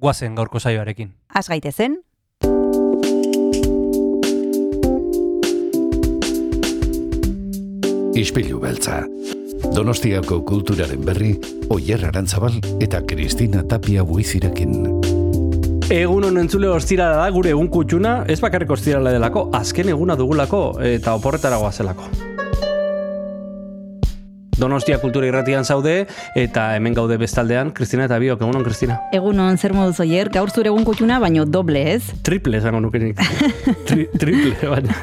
guazen gaurko saioarekin. Az gaitezen, Ispilu beltza. Donostiako kulturaren berri, Oyer Arantzabal eta Kristina Tapia buizirekin. Egun honen entzule ostirala da gure egun kutxuna, ez bakarrik ostirala delako, azken eguna dugulako eta oporretara goazelako. Donostia kultura irratian zaude eta hemen gaude bestaldean, Kristina eta Biok, egunon Kristina. egunon zer moduz oier, gaur zure egun kutxuna, baino doble ez? Triple esango nukenik. Tri, triple, baina.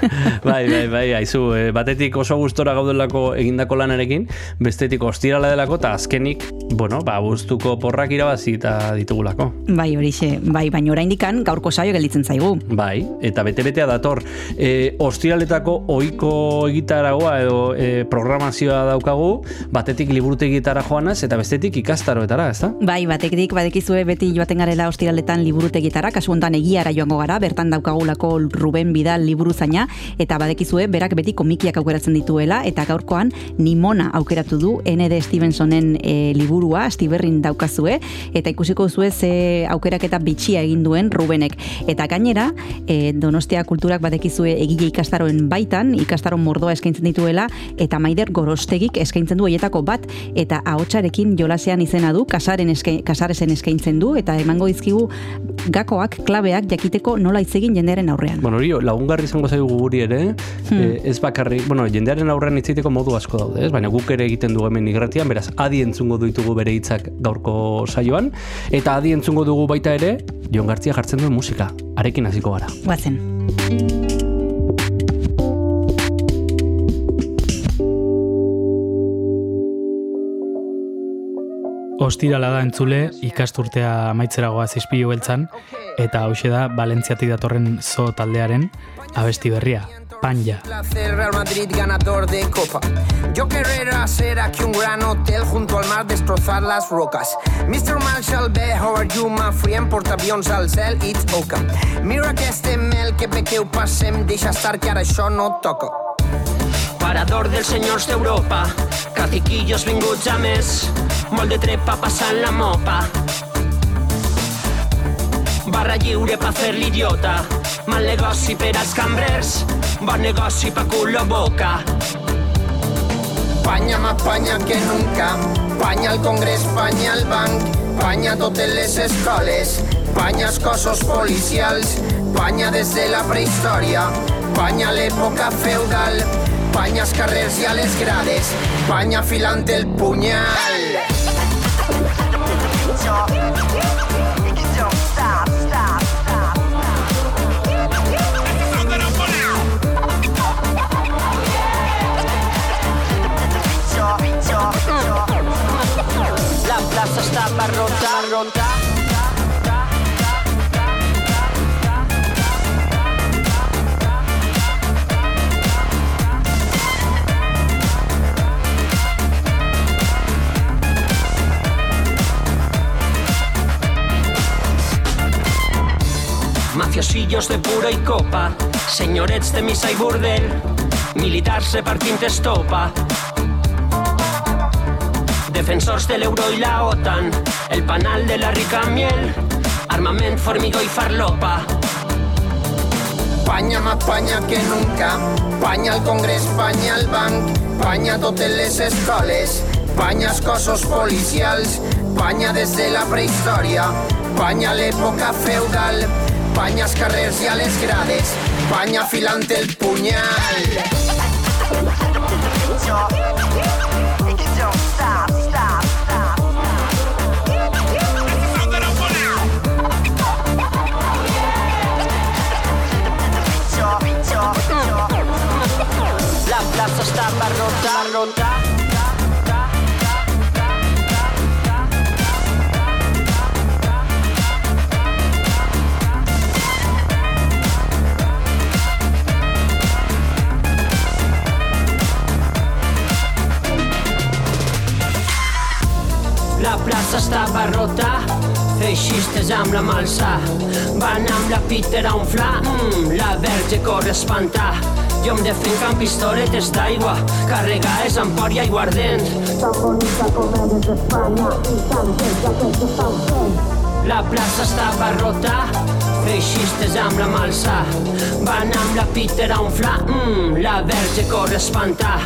Bai, bai, bai, aizu, eh, batetik oso gustora gaudelako egindako lanarekin, bestetik ostirala delako, eta azkenik, bueno, ba, guztuko porrak irabazi eta ditugulako. Bai, horixe, bai, baino oraindikan gaurko saio gelditzen zaigu. Bai, eta bete-betea dator. E, ostiraletako ohiko egitaragoa edo e, programazioa daukagu, batetik liburutegitara joanaz eta bestetik ikastaroetara, ezta? Bai, batetik badekizue beti joaten garela ostiraletan liburutegitara, kasu hontan egiara joango gara, bertan daukagulako Ruben Bidal liburuzaina, eta badekizue berak beti komikiak aukeratzen dituela, eta gaurkoan Nimona aukeratu du N.D. Stevensonen e, liburua, Stiberrin daukazue, eta ikusiko zue ze aukeraketa bitxia egin duen Rubenek. Eta gainera, e, Donostia kulturak badekizue egile ikastaroen baitan, ikastaron mordoa eskaintzen dituela, eta Maider Gorostegik eskaintzen du hoietako bat, eta ahotsarekin jolasean izena du, kasaren eske, kasaresen eskaintzen du, eta emango dizkigu gakoak, klabeak jakiteko nola hitz egin jendearen aurrean. Bueno, hori, lagungarri izango zaigu guri ere, Hmm. eh, ez bakarrik, bueno, jendearen aurrean hitz egiteko modu asko daude, ez? Baina guk ere egiten dugu hemen igratian, beraz, adi entzungo ditugu bere hitzak gaurko saioan, eta adi entzungo dugu baita ere, Jon Gartzia jartzen duen musika, arekin hasiko gara. Guazen. Ostirala da entzule, ikasturtea amaitzeragoa zizpilu beltzan, eta hause da Valentziatik datorren zo taldearen abesti berria, Panja. Real Madrid ganador de Copa. Yo querré hacer aquí un gran hotel junto al mar, destrozar las rocas. Mr. Marshall B, how are you, my friend? Portaavions al cel, it's oca. Mira aquest mel que pequeu passem, deixa estar que ara això no toca. Parador dels senyors d'Europa, caciquillos vinguts a més, molt de trepa passant la mopa. Barra lliure pa fer l'idiota, mal negoci per als cambrers, bon negoci pa culo boca. Panya más panya que nunca, panya al Congrés, panya al banc, panya a totes les escoles, panya als cossos policials, panya des de la prehistòria, panya a l'època feudal, panya als carrers i a les grades, panya el punyal. La plaça està barrota, rota. De pura i copa, senyorets de missa i bordel, militars repartint estopa, defensors de l'euro i la OTAN, el panal de la rica miel, armament, formigó i farlopa. Panya más panya que nunca, panya al Congrés, panya al banc, panya a totes les escoles, panya als cossos policials, panya des de la prehistòria, panya a l'època feudal, panya als carrers i a les grades, el punyal. La plaça està La plaça estava rota, feixistes amb la malsa. Van amb la pítera a unflar, mm, la verge corre espanta Jo em defenc amb pistoletes d'aigua, carregades amb por i aiguardent. Tan bonica com eres d'Espanya i ja que estan fent. La plaça estava rota, feixistes amb la malsa van amb la Peter a un fla, mm, la verge corre espantar.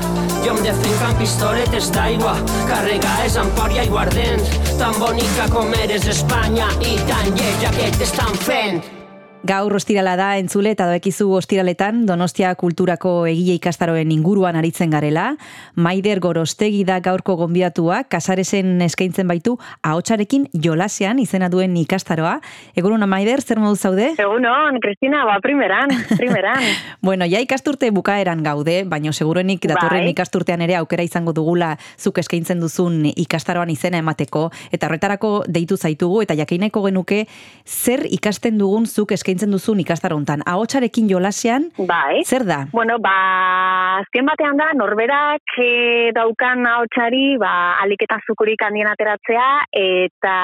Jo em defenc amb pistoletes d'aigua, carregades amb por i aiguardent. Tan bonica com eres d'Espanya i tan lleja que t'estan fent. Gaur ostirala da entzule eta doekizu ostiraletan Donostia kulturako egile ikastaroen inguruan aritzen garela. Maider Gorostegi da gaurko gonbiatua, kasaresen eskaintzen baitu ahotsarekin jolasean izena duen ikastaroa. Egunon Maider, zer modu zaude? Egunon, Cristina, ba primeran, primeran. bueno, ja ikasturte bukaeran gaude, baino segurenik datorren Bai. ikasturtean ere aukera izango dugula zuk eskaintzen duzun ikastaroan izena emateko eta horretarako deitu zaitugu eta jakineko genuke zer ikasten dugun zuk eskaintzen duzun ikastaro hontan. Ahotsarekin jolasean Bai. zer da? Bueno, ba, azken batean da, norberak e, daukan ahotsari, ba, aliketa zukurik handien ateratzea, eta,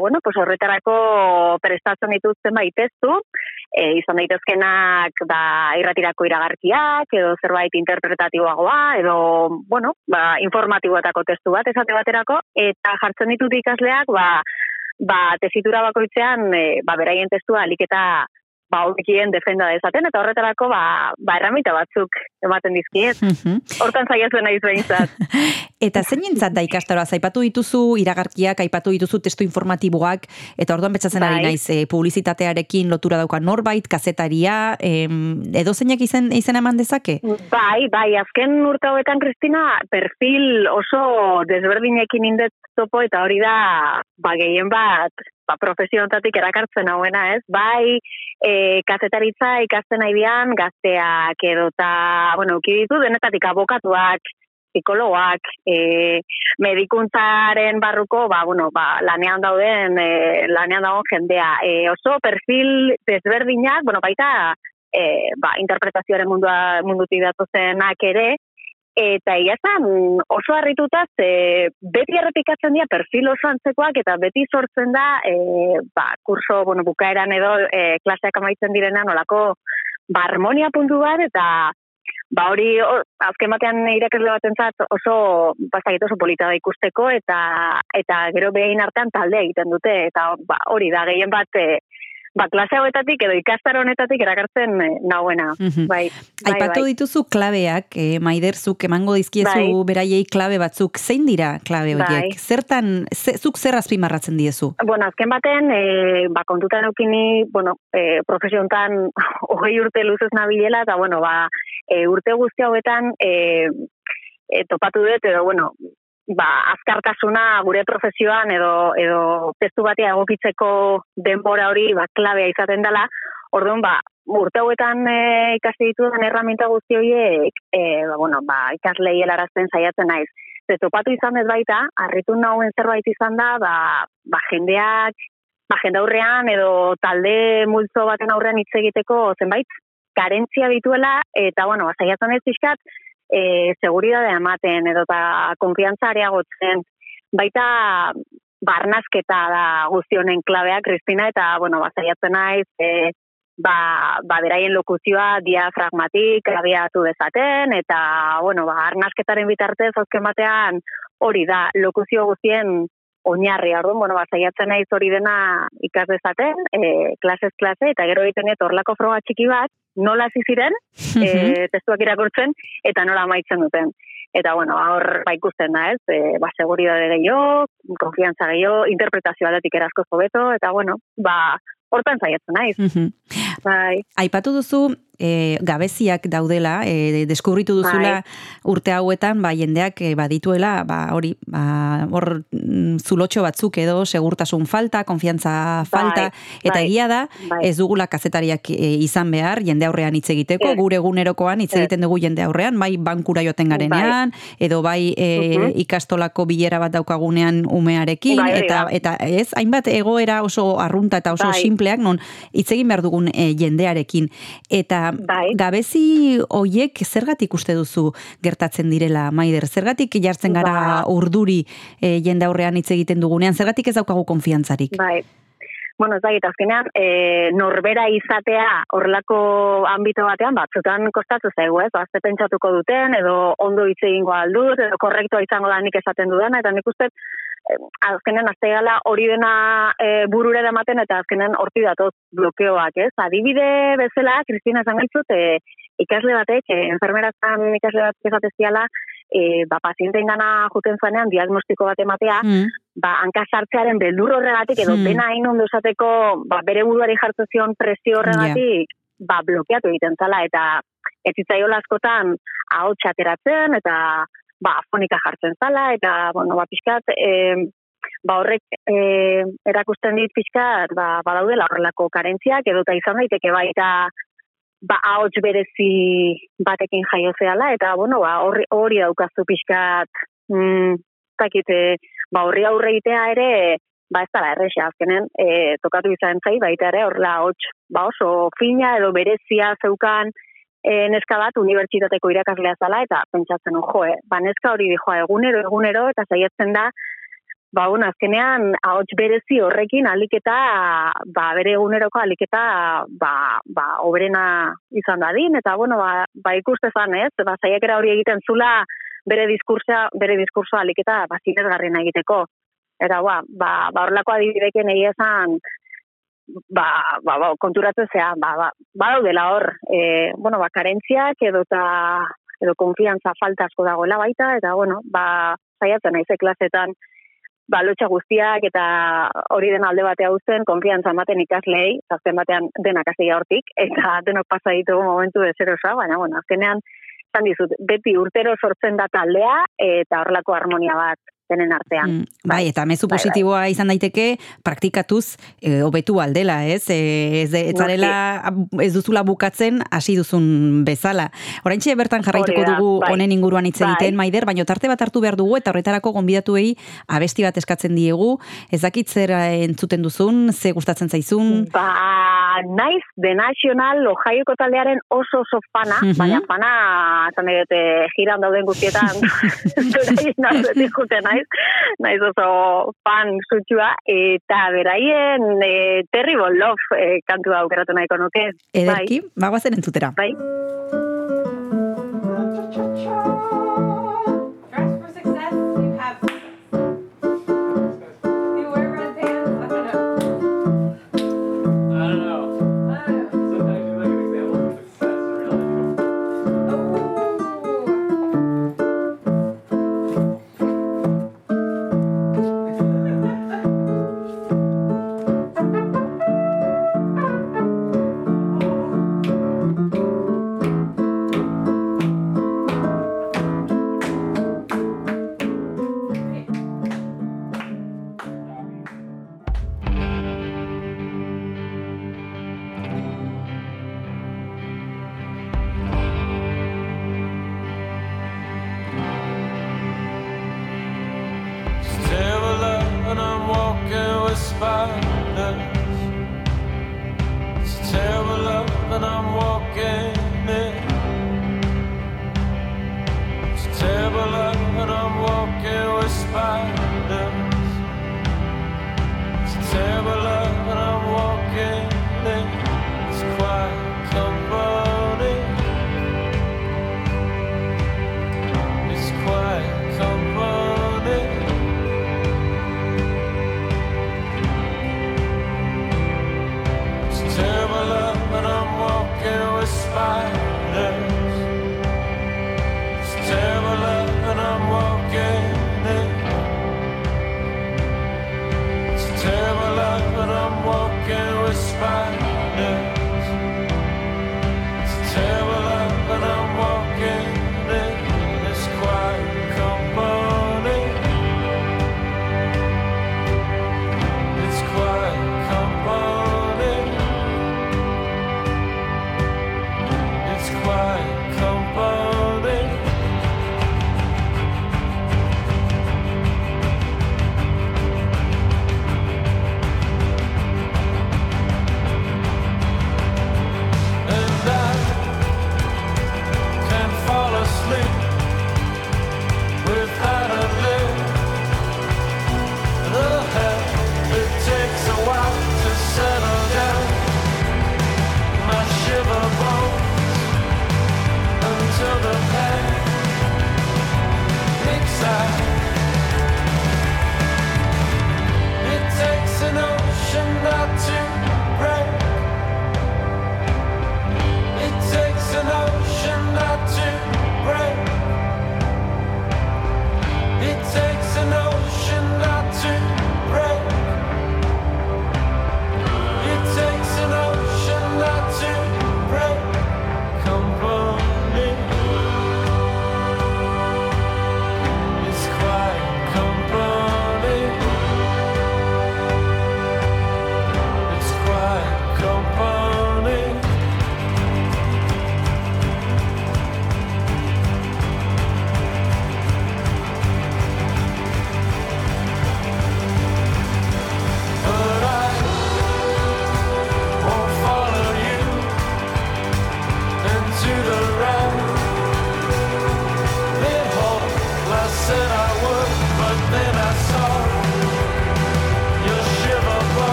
bueno, pues horretarako prestatzen dituzten baitezu, e, izan daitezkenak, ba, irratirako iragarkiak, edo zerbait interpretatiboagoa, edo, bueno, ba, informatiboetako testu bat, esate baterako, eta jartzen ditut ikasleak, ba, ba, tesitura bakoitzean, e, ba, beraien testua aliketa ba, hobekien defenda dezaten, eta horretarako, ba, ba erramita batzuk ematen dizkiet. Mhm. Hortan saiatzen naiz behintzat. Eta zeinentzat da ikastaroa? Aipatu dituzu iragarkiak, aipatu dituzu testu informatiboak, eta orduan betzatzen ari Bai. naiz e, publizitatearekin lotura dauka norbait, kazetaria, em, edo zeinak izen, izen eman dezake? Bai, bai, azken urte hauetan, Kristina, perfil oso desberdinekin indet topo, eta hori da, ba, gehien bat, ba, profesionetatik erakartzen hauena, ez? Bai, e, kazetaritza ikasten nahi dian, gazteak edo eta, bueno, uki ditu denetatik abokatuak, psikologoak, e, medikuntzaren barruko, ba, bueno, ba, lanean dauden, e, lanean dagoen jendea. E, oso perfil desberdinak, bueno, baita, e, ba, interpretazioaren mundua, mundutik datozenak ere, eta egia esan oso harrituta ze beti errepikatzen dira perfil oso antzekoak eta beti sortzen da e, ba, kurso bueno, bukaeran edo e, klaseak amaitzen direnean olako ba, harmonia puntu bat eta ba hori azken batean irakasle batentzat oso bazait oso polita da ikusteko eta eta gero behin artean talde egiten dute eta ba, hori da gehien bat e, ba, klase hauetatik edo ikastaro honetatik erakartzen e, nauena. Mhm. Bai, bai, Aipatu bai. dituzu klabeak, e, maiderzuk emango dizkiezu Bai. beraiei klabe batzuk. Zein dira klabe Bai. horiek? Zertan, ze, zuk zer azpimarratzen diezu? Bueno, azken baten, e, ba, kontutan eukini, bueno, e, profesiontan hogei urte luzez nabilela, eta, bueno, ba, e, urte guzti hauetan e, e, topatu dut, edo, bueno, ba, azkartasuna gure profesioan edo, edo testu batea egokitzeko denbora hori, ba, klabea izaten dela, orduan, ba, urte hauetan e, ikasi dituen erraminta guzti horiek, e, ba, bueno, ba, ikaslei helarazten saiatzen naiz. Ze topatu izan ez baita, harritu nauen zerbait izan da, ba, ba jendeak, ba jende aurrean edo talde multzo baten aurrean hitz egiteko zenbait karentzia dituela, eta, bueno, ba, saiatzen ez pixkat, e, seguridadea ematen edo eta konfiantza areagotzen. Baita barnazketa da guzti honen klabea, Kristina, eta, bueno, ba, saiatzen naiz, e, ba, ba, beraien lokuzioa diafragmatik abiatu dezaten, eta, bueno, ba, arnasketaren bitartez, azken batean, hori da, lokuzio guztien oinarri, orduan, bueno, ba, saiatzen naiz hori dena ikas dezaten, e, klasez klase, eta gero egiten dut horlako froga txiki bat, nola hasi ziren, e, testuak irakurtzen, eta nola amaitzen duten. Eta, bueno, hor ba ikusten da, ez, e, ba, seguridade gehiago, konfiantza gehiago, interpretazio aldetik erazko hobeto, eta, bueno, ba, hortan saiatzen naiz. Bai, Aipatu duzu e, gabeziak daudela, e, deskubritu duzula urte hauetan, ba, jendeak e, badituela, ba, hori, ba, hor mm, zulotxo batzuk edo, segurtasun falta, konfiantza falta, eta bai, egia da, bai. ez dugula kazetariak e, izan behar, jende aurrean hitz egiteko, Ez. gure egunerokoan hitz egiten dugu jende aurrean, bai bankura joaten garenean, edo bai e, Mhm. ikastolako bilera bat daukagunean umearekin, Bai, eta, eta ez, hainbat egoera oso arrunta eta oso Bai. simpleak, non hitz egin behar dugun e, jendearekin. Eta Eta Bai. gabezi hoiek zergatik uste duzu gertatzen direla, Maider? Zergatik jartzen gara Ba. urduri e, jende aurrean hitz egiten dugunean? Zergatik ez daukagu konfiantzarik? Bai. Bueno, ez dakit, azkenean, e, norbera izatea horrelako ambito batean, batzutan kostatu zaigu, ez? Azte pentsatuko duten, edo ondo hitz egingo aldut, edo korrektua izango da nik esaten dudana, eta nik uste, azkenean azte gala hori dena e, burura eramaten, eta azkenean horti datoz blokeoak, ez? Adibide bezala, Kristina esan gaitzut, e, ikasle batek, e, enfermerazan ikasle batek esateziala, e, ba, pazienteen gana juten zuenean diagnostiko bat ematea, Mm. ba, hanka sartzearen beldur horregatik, edo Hmm. dena hain ondo esateko, ba, bere buruari jartzen zion presio horregatik, ba, blokeatu egiten zala, eta ez zitzaiola askotan ahotsa ateratzen, eta ba, fonika jartzen zala, eta, bueno, ba, pixkat, e, ba, horrek e, erakusten dit pixkat, ba, badaudela horrelako karentziak, edo eta izan daiteke baita, ba, ahots berezi batekin jaio zehala, eta, bueno, ba, horri, hori daukazu pixkat, mm, ez dakit, e, ba, horri aurre egitea ere, ba, ez dara erresa, azkenen, e, tokatu izan zai, baita ere, horrela, hots, ba, oso fina edo berezia zeukan, e, neska bat unibertsitateko irakaslea zala, eta pentsatzen, jo, jo, ba, neska hori dijoa egunero, egunero, eta saiatzen da, ba, bueno, azkenean, ahots berezi horrekin aliketa, ba, bere eguneroko aliketa, ba, ba, obrena izan dadin, eta, bueno, ba, ba ikuste zan, ez? Ba, saiakera hori egiten zula, bere diskursa, bere diskursoa aliketa, ba, egiteko. Eta, ba, ba, ba horrelako adibideken egia esan, ba, ba, ba, konturatzen zea, ba, ba, ba daudela hor, e, bueno, ba, karentziak edo eta edo konfiantza falta asko dagoela baita, eta, bueno, ba, saiatzen naize klasetan, ba, lotxa guztiak eta hori den alde batea uzten, konfiantza ematen ikaslei, azken batean denak hasi hortik, eta denok pasa ditugu momentu dezerosa, baina, bueno, azkenean, zan dizut, beti urtero sortzen da taldea, eta horrelako harmonia bat denen artean. Mm, bai, eta mezu Bai, bai. positiboa izan daiteke praktikatuz e, hobetu aldela, ez? E, ez, de, ez zarela, ez duzula bukatzen hasi duzun bezala. Oraintxe bertan jarraituko da, dugu bai. honen inguruan hitz Bai. egiten, Maider, baina tarte bat hartu behar dugu eta horretarako gonbidatuei abesti bat eskatzen diegu. Ez dakit zer eh, entzuten duzun, ze gustatzen zaizun. Ba, naiz, The National Ohioko taldearen oso oso fana, Mhm. baina fana, nahi dute, jiran dauden guztietan, jute naiz, naiz oso fan sutsua, eta beraien e, Terrible Love e, kantua aukeratu nahiko nuke. Ederki, bagoazen entzutera. Bai.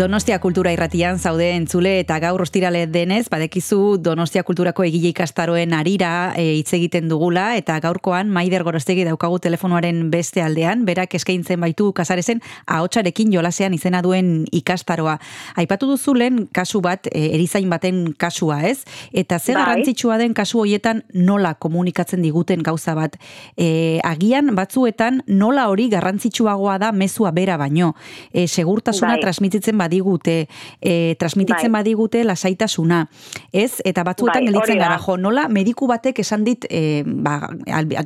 Donostia Kultura Irratian zaude entzule eta gaur ostirale denez, badekizu Donostia Kulturako egile ikastaroen arira e, hitz egiten dugula eta gaurkoan Maider Gorostegi daukagu telefonoaren beste aldean, berak eskaintzen baitu kasarezen ahotsarekin jolasean izena duen ikastaroa. Aipatu duzulen kasu bat, e, erizain baten kasua, ez? Eta zer Bai. garrantzitsua den kasu hoietan nola komunikatzen diguten gauza bat. E, agian batzuetan nola hori garrantzitsuagoa da mezua bera baino. E, segurtasuna Bai. transmititzen badigute, e, transmititzen Bai. badigute lasaitasuna. Ez? Eta batzuetan Bai, gelditzen gara, jo, nola mediku batek esan dit e, ba,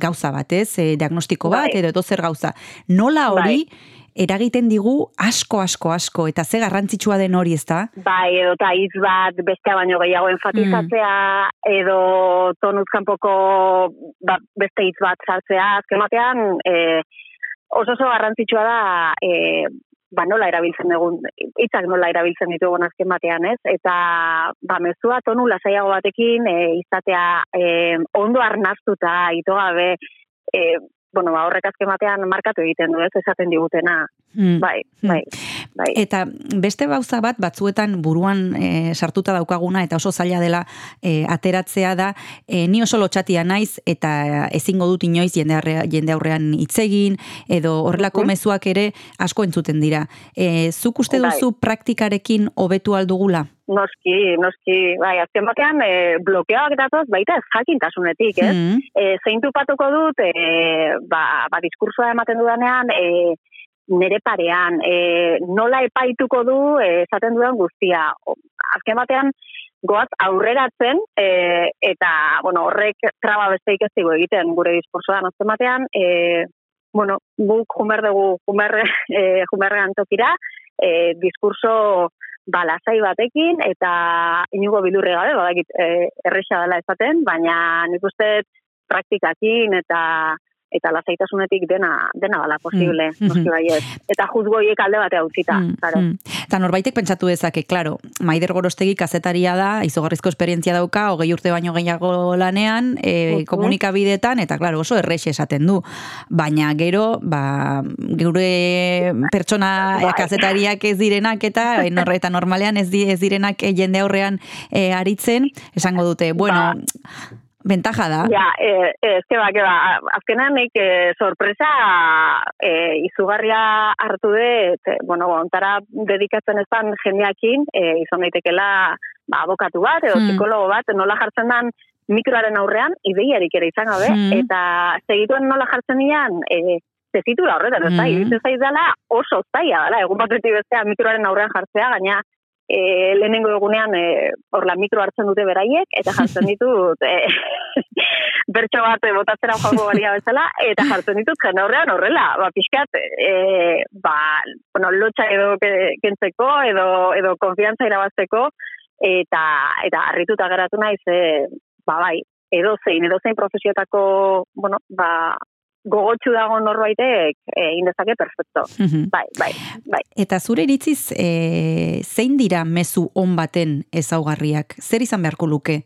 gauza bat, ez? E, diagnostiko bat, Bai. edo edo zer gauza. Nola hori eragiten digu asko, asko, asko, eta ze garrantzitsua den hori, ez da? Bai, edo eta hitz bat bestea baino gehiago enfatizatzea, edo tonuz kanpoko ba, beste hitz bat sartzea, azken batean e, oso oso garrantzitsua da e, ba nola erabiltzen dugun, hitzak nola erabiltzen ditugun azken batean, ez? Eta ba mezua tonu lasaiago batekin e, izatea e, ondo arnaztuta, ito gabe, e, bueno, ba, horrek azken batean markatu egiten du, ez? Esaten digutena. Hmm. Bai, Hmm. bai, bai. Eta beste gauza bat batzuetan buruan e, sartuta daukaguna eta oso zaila dela e, ateratzea da e, ni oso lotxatia naiz eta ezingo dut inoiz jende, arre, jende aurrean hitz egin edo horrelako Mhm. mezuak ere asko entzuten dira. E, zuk uste Bai. duzu praktikarekin hobetu aldugula? Noski, noski, bai, azken batean e, blokeoak datoz baita ez jakintasunetik, ez? Hmm. E, zein tupatuko dut, e, ba, ba diskursoa ematen dudanean, e, nere parean, e, nola epaituko du e, esaten dudan guztia. Azken batean, goaz aurreratzen, e, eta, bueno, horrek traba besteik ez digu egiten gure diskursoan, azken batean, e, bueno, guk jumer dugu, jumer, e, jumerrean tokira, e, diskurso balasai batekin eta inigo bildurri gabe, badakit e, erresa dela esaten, baina nik uste praktikakin eta eta lasaitasunetik dena dena dela posible, Mm, baiet. Eta juzgoiek alde batea utzita, Mm, claro. mm. Eta norbaitek pentsatu dezake, claro, Maider Gorostegi kazetaria da, izugarrizko esperientzia dauka, hogei urte baino gehiago lanean, e, komunikabidetan, eta claro, oso errexe esaten du. Baina gero, ba, geure pertsona Bai. kazetariak ez direnak eta, nor, eta normalean ez, di, ez direnak jende aurrean e, aritzen, esango dute, bueno, ventaja da. Ja, eh, eh, eske ba, que ba, azkenean nik eh, sorpresa eh, izugarria hartu dut, eh, bueno, ontara dedikatzen ezan jendeakin, eh, izan daitekela ba, abokatu bat, edo Hmm. psikologo bat, nola jartzen dan mikroaren aurrean, ideiarik ere izan gabe, Hmm. eta segituen nola jartzen dian, e, tezitura horretan, ez da, Hmm. iruditzen zaiz dela oso zaila, dela, egun batetik bestea mikroaren aurrean jartzea, gaina e, lehenengo egunean e, hor la mikro hartzen dute beraiek, eta jartzen ditut e, bertso bat e, botatzera joango balia bezala, eta jartzen ditut jende horrean horrela, ba, pixkat, e, ba, bueno, lotxa edo ke- kentzeko, edo, edo konfiantza irabazteko, eta, eta harrituta geratu naiz, e, ba, bai, edo zein, edo zein profesiotako, bueno, ba, gogotsu dago norbaitek egin dezake perfecto. Mhm. Bai, bai, bai. Eta zure iritziz, e, zein dira mezu on baten ezaugarriak? Zer izan beharko luke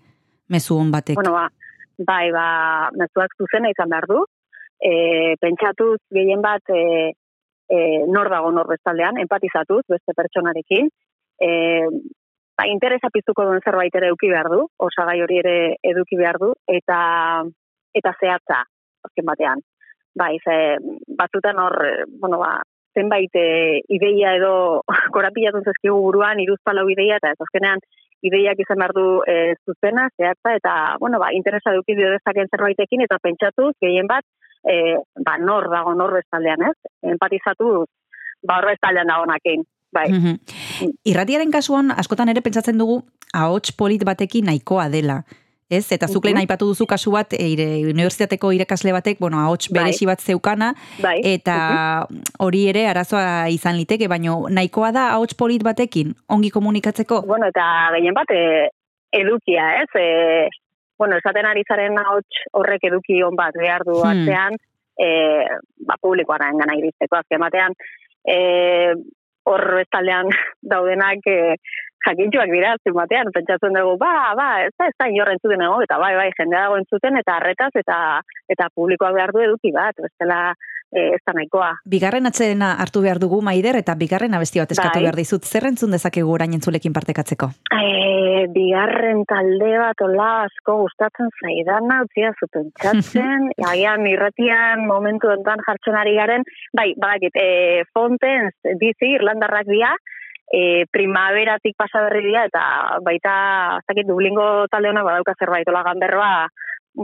mezu on batek? Bueno, ba, bai, ba, mezuak zuzena izan behar du. E, pentsatuz, gehien bat, e, e, nor dago nor bestaldean, empatizatuz, beste pertsonarekin. E, ba, interesa piztuko duen zerbait ere eduki behar du, osagai hori ere eduki behar du, eta, eta zehatza, azken batean. Bai, ze, batzutan hor, e, bueno, ba, zenbait e, ideia edo korapilatu zezkigu buruan, iruzpalau ideia, eta ez azkenean, ideiak izan behar du e, zuzena, zehatza, eta, bueno, ba, interesa duki dio dezaken zerbaitekin, eta pentsatuz, gehien bat, e, ba, nor dago nor bestaldean, ez? Empatizatu, ba, hor bestaldean dagonakin. Bai. Mhm. Irratiaren kasuan, askotan ere pentsatzen dugu, ahots polit batekin nahikoa dela. Ez? Eta zuk lehen Mhm. aipatu duzu kasu bat, e, ire, unibertsitateko irakasle batek, bueno, ahots Bai. beresi bat zeukana, Bai. eta hori ere arazoa izan liteke, baino nahikoa da ahots polit batekin, ongi komunikatzeko? Bueno, eta gehien bat, e, edukia, ez? E, bueno, esaten ari zaren ahots horrek eduki on bat behar du Hmm. atzean, e, ba, publikoaren gana iristeko azken batean. E, hor bestaldean daudenak e, jakintxuak dira azken batean, pentsatzen dugu, ba, ba, ez da, ez da inor entzuten ego, eta bai, bai, jendea dago entzuten, eta arretaz, eta eta publikoak behar du eduki bat, bestela e, ez da nahikoa. Bigarren atsedena hartu behar dugu maider, eta bigarren abesti bat eskatu Bai. behar dizut. Zer entzun dezakegu orain entzulekin partekatzeko? E, bigarren talde bat ola asko gustatzen zaidana, utzia zuten txatzen, agian irratian momentu enten jartzen ari garen, bai, badakit, e, Fontens, dizi, Irlandarrak dira, e, primaveratik pasa berri dira, eta baita, ez dakit, Dublingo talde honak badauka zerbait, ola ganberroa,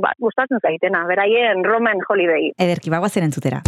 ba, gustatzen zaitena, beraien Roman Holiday. Ederki bagoazen entzutera.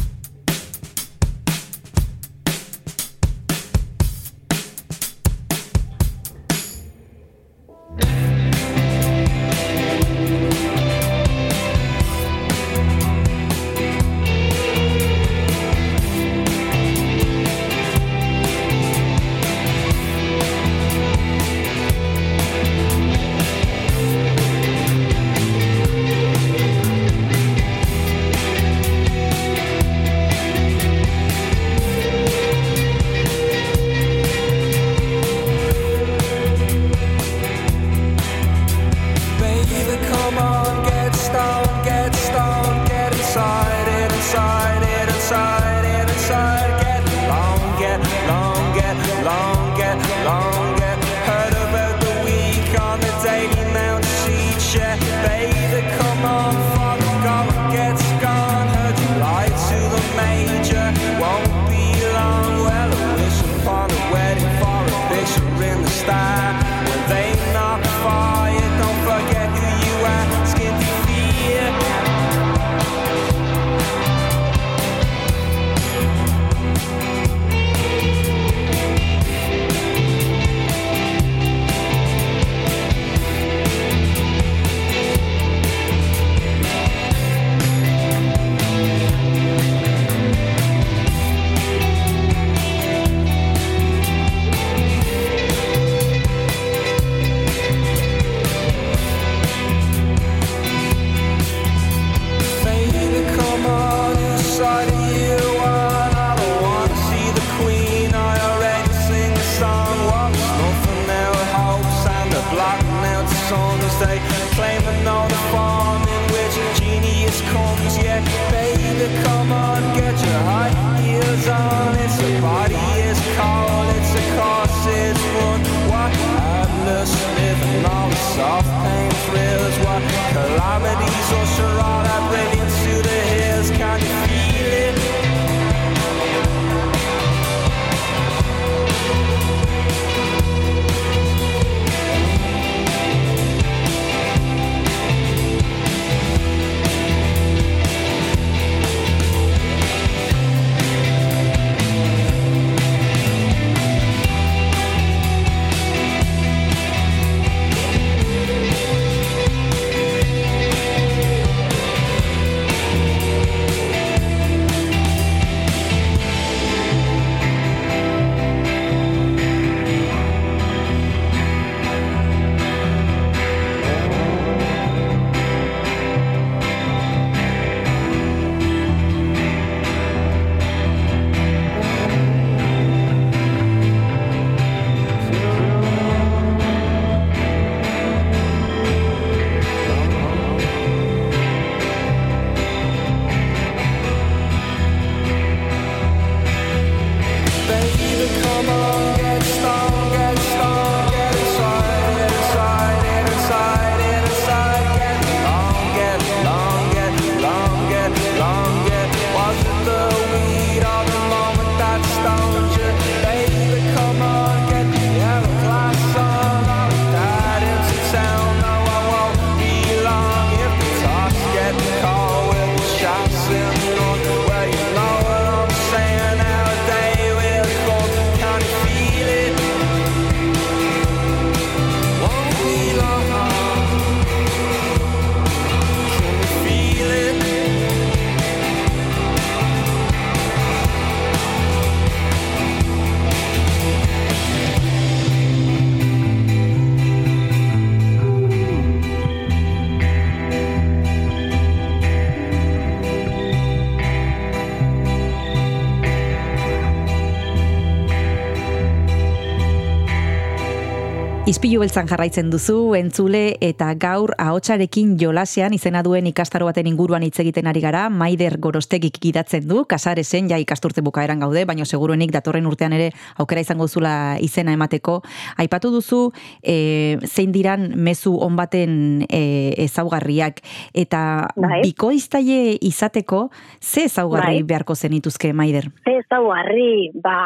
Izpilu beltzan jarraitzen duzu, entzule eta gaur ahotsarekin jolasean izena duen ikastaro baten inguruan hitz egiten ari gara, Maider Gorostegik gidatzen du, kasaresen ja ikasturte bukaeran gaude, baina seguruenik datorren urtean ere aukera izango zula izena emateko. Aipatu duzu, e, zein diran mezu on baten e, ezaugarriak eta Bai. bikoiztaile izateko, ze ezaugarri Bai. beharko zenituzke, Maider? Ze ezaugarri, ba,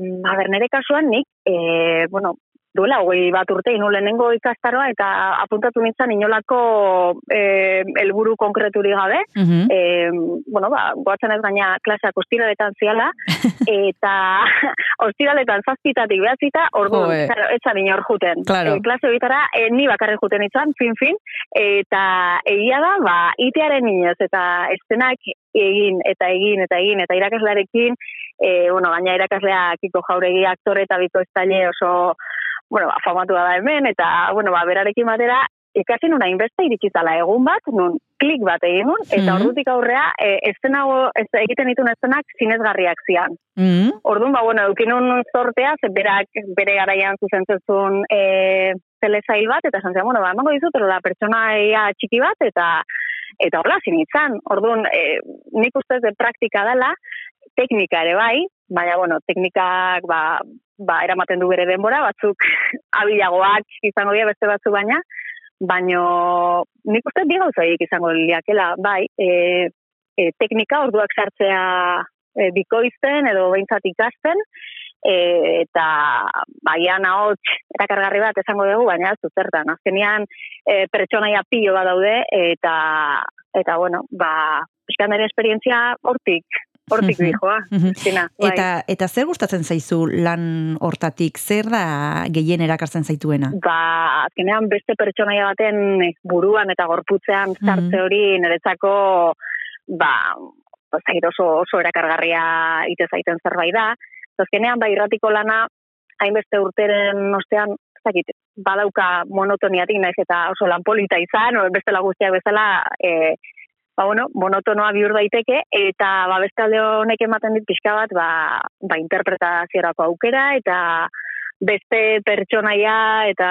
a ber, nire kasuan nik, e, bueno, duela, hogei bat urte, inu lehenengo ikastaroa, eta apuntatu nintzen inolako e, elburu konkreturi gabe, Mhm. e, bueno, ba, goatzen ez gaina klaseak ostiraletan ziala, eta ostiraletan zazpitatik behatzita, ordu, etzan inor juten. Claro. E, klase bitara, e, ni bakarrik juten itzan, fin, fin, eta egia da, ba, itearen inoz, eta estenak egin, eta egin, eta egin, eta irakaslearekin, e, bueno, gaina irakaslea Kiko Jauregi aktore eta biko oso, bueno, ba, famatua da hemen, eta, bueno, ba, berarekin batera, ikasi nuna inbeste iritsitala egun bat, nun klik bat egin nun, eta Mhm. ordutik aurrea, e, estenago, ez, egiten ditun estenak zinezgarriak zian. Mhm. Orduan, ba, bueno, eukin nun sortea, ze berak bere garaian zuzentzezun e, telesail bat, eta esan zian, bueno, ba, emango dizut, la pertsonaia txiki bat, eta eta hola, zinitzan. Orduan, e, nik ustez de praktika dela, teknika ere bai, baina, bueno, teknikak, ba, ba, eramaten du bere denbora, batzuk abilagoak izango dira beste batzu baina, baino nik uste bi gauza horiek izango liakela, bai, e, e, teknika orduak sartzea e, bikoizten edo behintzat ikasten, e, eta baian ahots erakargarri bat esango dugu, baina ez du zertan. Azkenean e, pertsonaia pilo bat daude, eta, eta bueno, ba, pixkan esperientzia hortik, hortik Mhm. dijoa, Mhm. Kristina, bai. Eta, eta zer gustatzen zaizu lan hortatik? Zer da gehien erakartzen zaituena? ba, azkenean beste pertsonaia baten buruan eta gorputzean sartze hori niretzako ba, dakit oso, oso erakargarria ite zaiten zerbait da. Azkenean, ba, irratiko lana, hainbeste urteren ostean, ez dakit, badauka monotoniatik, naiz eta oso lan polita izan, o beste guztiak bezala, e, ba, bueno, monotonoa bihur daiteke, eta ba, beste alde honek ematen dit pixka bat, ba, ba interpretaziorako aukera, eta beste pertsonaia eta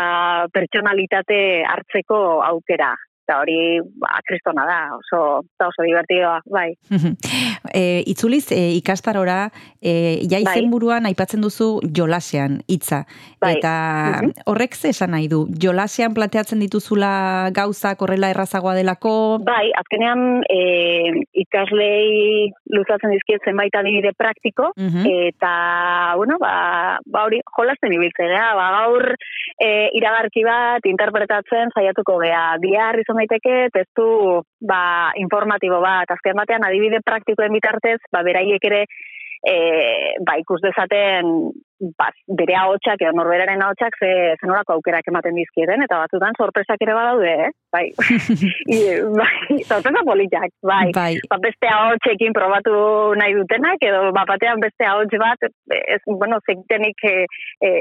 pertsonalitate hartzeko aukera. Eta hori, ba, kristona da, oso, eta oso divertidoa, bai. e, itzuliz e, ikastarora e, ja Bai. izenburuan aipatzen duzu jolasean hitza Bai. eta Mhm. horrek ze esan nahi du jolasean planteatzen dituzula gauzak horrela errazagoa delako Bai, azkenean e, ikaslei luzatzen dizkiet zenbait adibide praktiko, Mhm. eta, bueno, ba, ba hori jolasten ibiltzea, ba, gaur e, iragarki bat interpretatzen saiatuko gea. Bihar izan daiteke testu ba, informatibo bat, azken batean adibide praktikoen bitartez, ba, beraiek ere e, ba, ikus dezaten ba, bere ahotsak edo norberaren ahotsak ze zenolako aukerak ematen dizkieten, eta batzutan sorpresak ere badaude, eh? Bai, I, bai sorpresa politak, bai. bai. Ba, beste ahotsekin probatu nahi dutenak, edo ba, batean beste ahots bat, ez, bueno, zektenik e, e,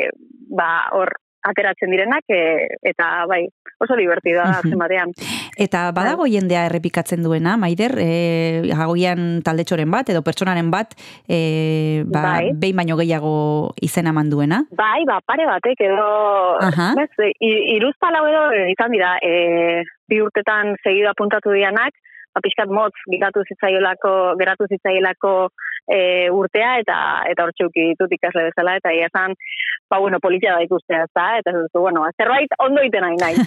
ba, hor ateratzen direnak, e, eta bai, oso divertidoa da azken batean. Eta badago jendea errepikatzen duena, Maider, e, agoian taldetxoren bat edo pertsonaren bat e, ba, Bai. behin baino gehiago izena eman duena. Bai, ba, pare batek edo, bez, i- iruzpalau edo e, izan dira, e, bi urtetan segido apuntatu dianak, ba, pixkat motz geratu zitzaiolako, geratu zitzaiolako e, urtea, eta eta hor txuki ditut ikasle bezala, eta ia esan, ba, bueno, politia da ikustea, ez da, eta ez bueno, ba, zerbait ondo iten nahi nahi.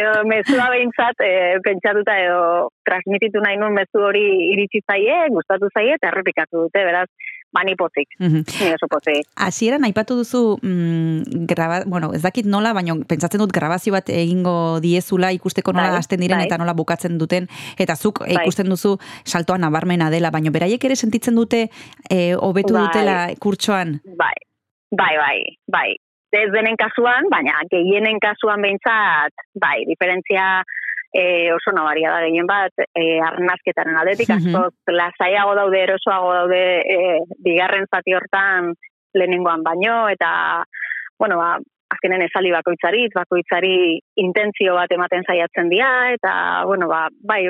edo mezua behintzat, e, pentsatuta edo transmititu nahi nun mezu hori iritsi zaie, gustatu zaie, eta errepikatu dute, beraz, bani pozik, Mhm. ni oso pozik. Hasieran aipatu duzu mm, graba, bueno, ez dakit nola, baina pentsatzen dut grabazio bat egingo diezula ikusteko nola Bai, hasten diren bai. eta nola bukatzen duten eta zuk Bai. ikusten duzu saltoa nabarmena dela, baina beraiek ere sentitzen dute eh, hobetu Bai. dutela kurtsoan. Bai, bai, bai, bai. Ez denen kasuan, baina gehienen kasuan behintzat, bai, diferentzia e, oso nabaria da gehien bat, e, arnazketaren aldetik, Mhm. askoz lasaiago daude, erosoago daude, e, bigarren zati hortan lehenengoan baino, eta, bueno, ba, azkenen esali bakoitzari, bakoitzari intentzio bat ematen saiatzen dira, eta, bueno, ba, bai,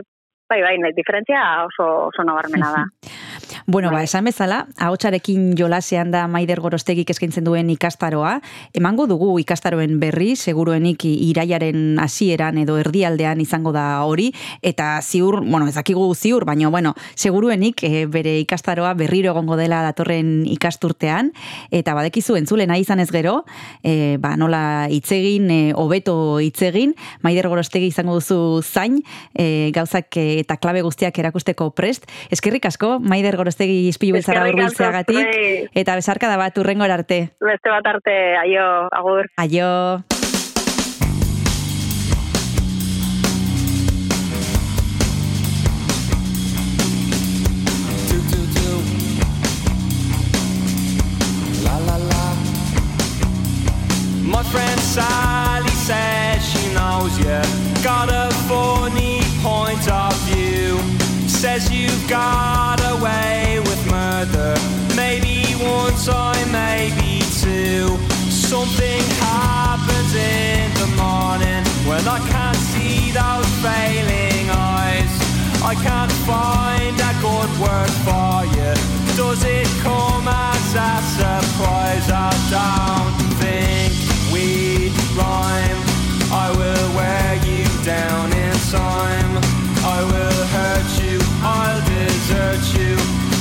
bai, bai, diferentzia oso, oso nabarmena da. Bueno, ba, esan bezala, ahotsarekin jolasean da Maider Gorostegik eskaintzen duen ikastaroa. Emango dugu ikastaroen berri, seguruenik iraiaren hasieran edo erdialdean izango da hori, eta ziur, bueno, ezakigu ziur, baina, bueno, seguruenik eh, bere ikastaroa berriro egongo dela datorren ikasturtean, eta badekizu entzule nahi izan ez gero, eh, ba, nola hitzegin, eh, hobeto hitzegin, Maider Gorostegi izango duzu zain, eh, gauzak eta klabe guztiak erakusteko prest. Eskerrik asko, Maider Gorostegi izpilu beltzara urbiltzeagatik, eta besarka da bat urrengor arte. Beste bat arte, aio, agur. Aio. do do do. La la la. My friend Sally says she knows you. Got a funny point of view. Says you got away with murder. Maybe one time, maybe two. Something happens in the morning when I can't see those failing eyes. I can't find a good word for you. Does it come as a surprise? I don't think we rhyme. I will wear you down in time. I will hurt you. I'll desert you.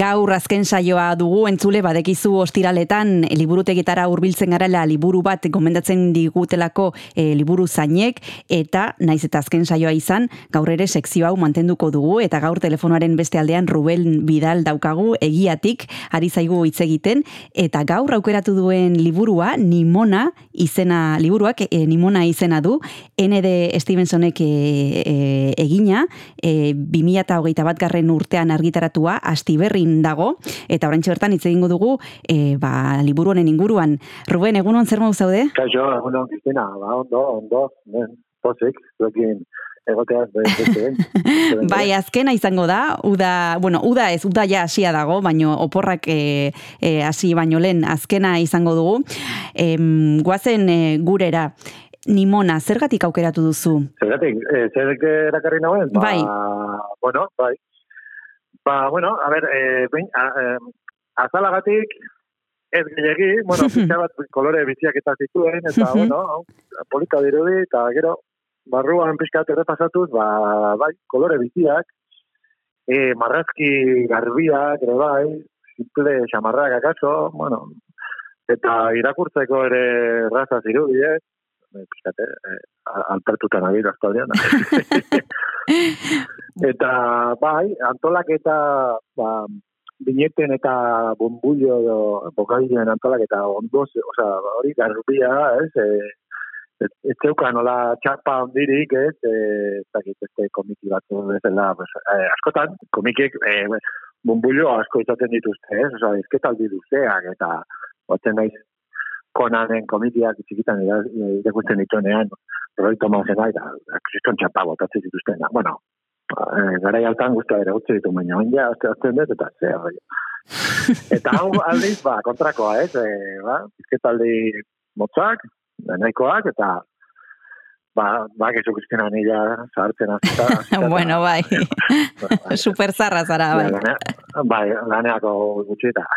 Gaur azken saioa dugu entzule badekizu ostiraletan e, liburutegitara hurbiltzen garela liburu bat gomendatzen digutelako e, liburu zainek eta naiz eta azken saioa izan gaur ere sekzio hau mantenduko dugu eta gaur telefonoaren beste aldean Ruben Bidal daukagu egiatik ari zaigu hitz egiten eta gaur aukeratu duen liburua Nimona izena liburuak e, Nimona izena du N.D. Stevensonek e, e, egina e, 2008 bat garren urtean argitaratua astiberrin dago eta oraintxe bertan hitz egingo dugu e, ba, liburu honen inguruan. Ruben, egunon zer modu zaude? Kaixo, egunon, Cristina, ba, ondo, ondo, ben, pozik, zuekin egoteaz bai, azkena izango da, uda, bueno, uda ez, uda ja hasia dago, baino oporrak e, e, hasi baino lehen azkena izango dugu. E, guazen e, gurera, Nimona, zergatik aukeratu duzu? Zergatik, e, zergatik erakarri nagoen? Ba, Bai. Bueno, bai. Ba, bueno, a ber, e, ben, a, e, azalagatik, ez gehiagi, bueno, pixka bat kolore biziak eta zituen, eta, bueno, polita dirudi, eta gero, barruan pixka bat errepasatuz, ba, bai, kolore biziak, e, marrazki garbiak, ere bai, simple xamarrak akaso, bueno, eta irakurtzeko ere raza zirudi, eh? Eh, pixkat, eh, alpertuta nabil aspaldian. eta, bai, antolak eta, ba, bineten eta bombullo edo bokabilen antolak eta ondoz, oza, hori garbia, ez, e, ez, zeukan nola txapa ondirik, ez, e, ez dakit, beste komiki batzu bezala, pues, eh, askotan, komikik, eh, bombullo asko izaten dituzte, ez, oza, ezketaldi duzeak, eta, batzen naiz, konanen komikiak txikitan ira- irakurtzen dituenean, Roy Thomasena eta kriston txapa botatzen dituztena. Bueno, eh, garai altan guztia ere utzi ditu, baina oin ja, azte azten dut, eta ze, bai. Eta hau aldiz, ba, kontrakoa, ez, e, ba, izketaldi motzak, nahikoak, eta ba, ba, gezu kristina nila zahartzen azta. bueno, bai. Super zarra zara, bai. Bai, laneako gutxita.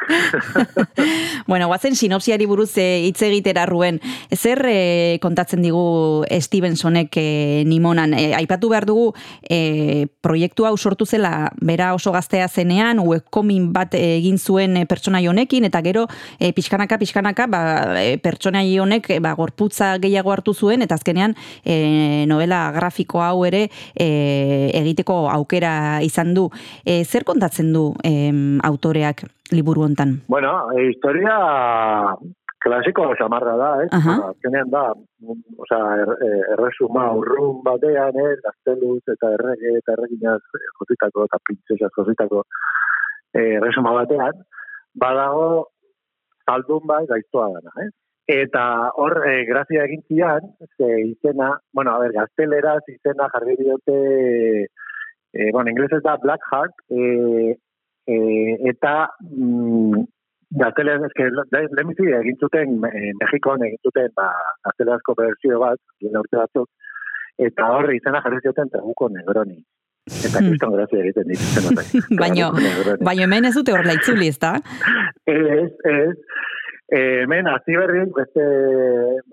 Bueno, guazen sinopsiari buruz eh, hitz egitera ruen. Zer eh, kontatzen digu Stevensonek eh, Nimonan? Eh, aipatu behar dugu eh, proiektu hau sortu zela bera oso gaztea zenean, webcomin bat egin zuen pertsonai honekin, eta gero eh, pixkanaka, pixkanaka, ba, pertsonai honek ba, gorputza gehiago hartu zuen, eta azkenean eh, novela grafiko hau ere eh, egiteko aukera izan du. Eh, zer kontatzen du em, autoreak liburu hontan? Bueno, e, historia klasiko samarra da, eh? Aha. Bueno, azkenean da, mm, osea, er, erresuma urrun batean, eh? Gazteluz eta errege eta erreginaz jositako eta printzesaz jositako eh, erresuma batean, badago zaldun bai gaiztoa dana, eh? Eta hor, eh, grazia egin zian, ze izena, bueno, a ver, gazteleraz izena jarri diote, eh, bueno, inglesez da Blackheart, eh, eh, eta mm, gazteleraz, eske, lehemizi egin zuten, eh, Mexikon egin zuten, ba, gaztelerazko berzio bat, dien urte batzuk, eta hor izena jarri zioten Trabuco Negroni. Eta kriston grazia egiten dituzten horrek. Baino, baino hemen ez dute horrela itzuli, ezta? Ez, ez. Eh, hemen, hasi berri, beste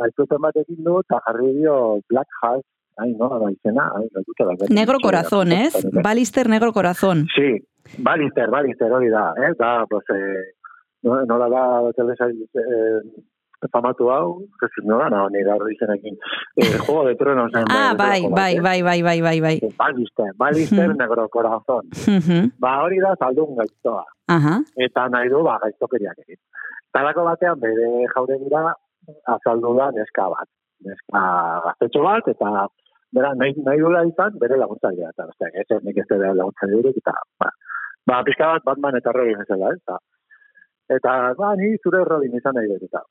baituten batekin du, eta jarri dio Black Heart, ai, no, da izena, ai, gaituta da. Negro corazón, ez? Balister negro corazón. Sí, Balister, Balister, hori da, eh? Da, pues, eh, no, nola da telesail eh, famatu hau, que no da, no, ni gaur izenekin. Eh, Juego de Tronos. en Ah, bai, bat, bai, eh? bai, bai, bai, bai, bai. Balister, Balister, negro corazón. Ba, hori da, zaldun gaiztoa. Aha. eta nahi du ba, gaiztokeriak egin. Talako batean bere jauregira azaldu da neska bat. Neska gaztetxo bat, eta bera, nahi, nahi dula izan, bere laguntzailea. Eta, ostia, ez, nik ez dira laguntzailerik, eta, ba, ba, pixka bat Batman eta Robin bezala, ez da. Eta, ba, ni zure Robin izan nahi dut, eta.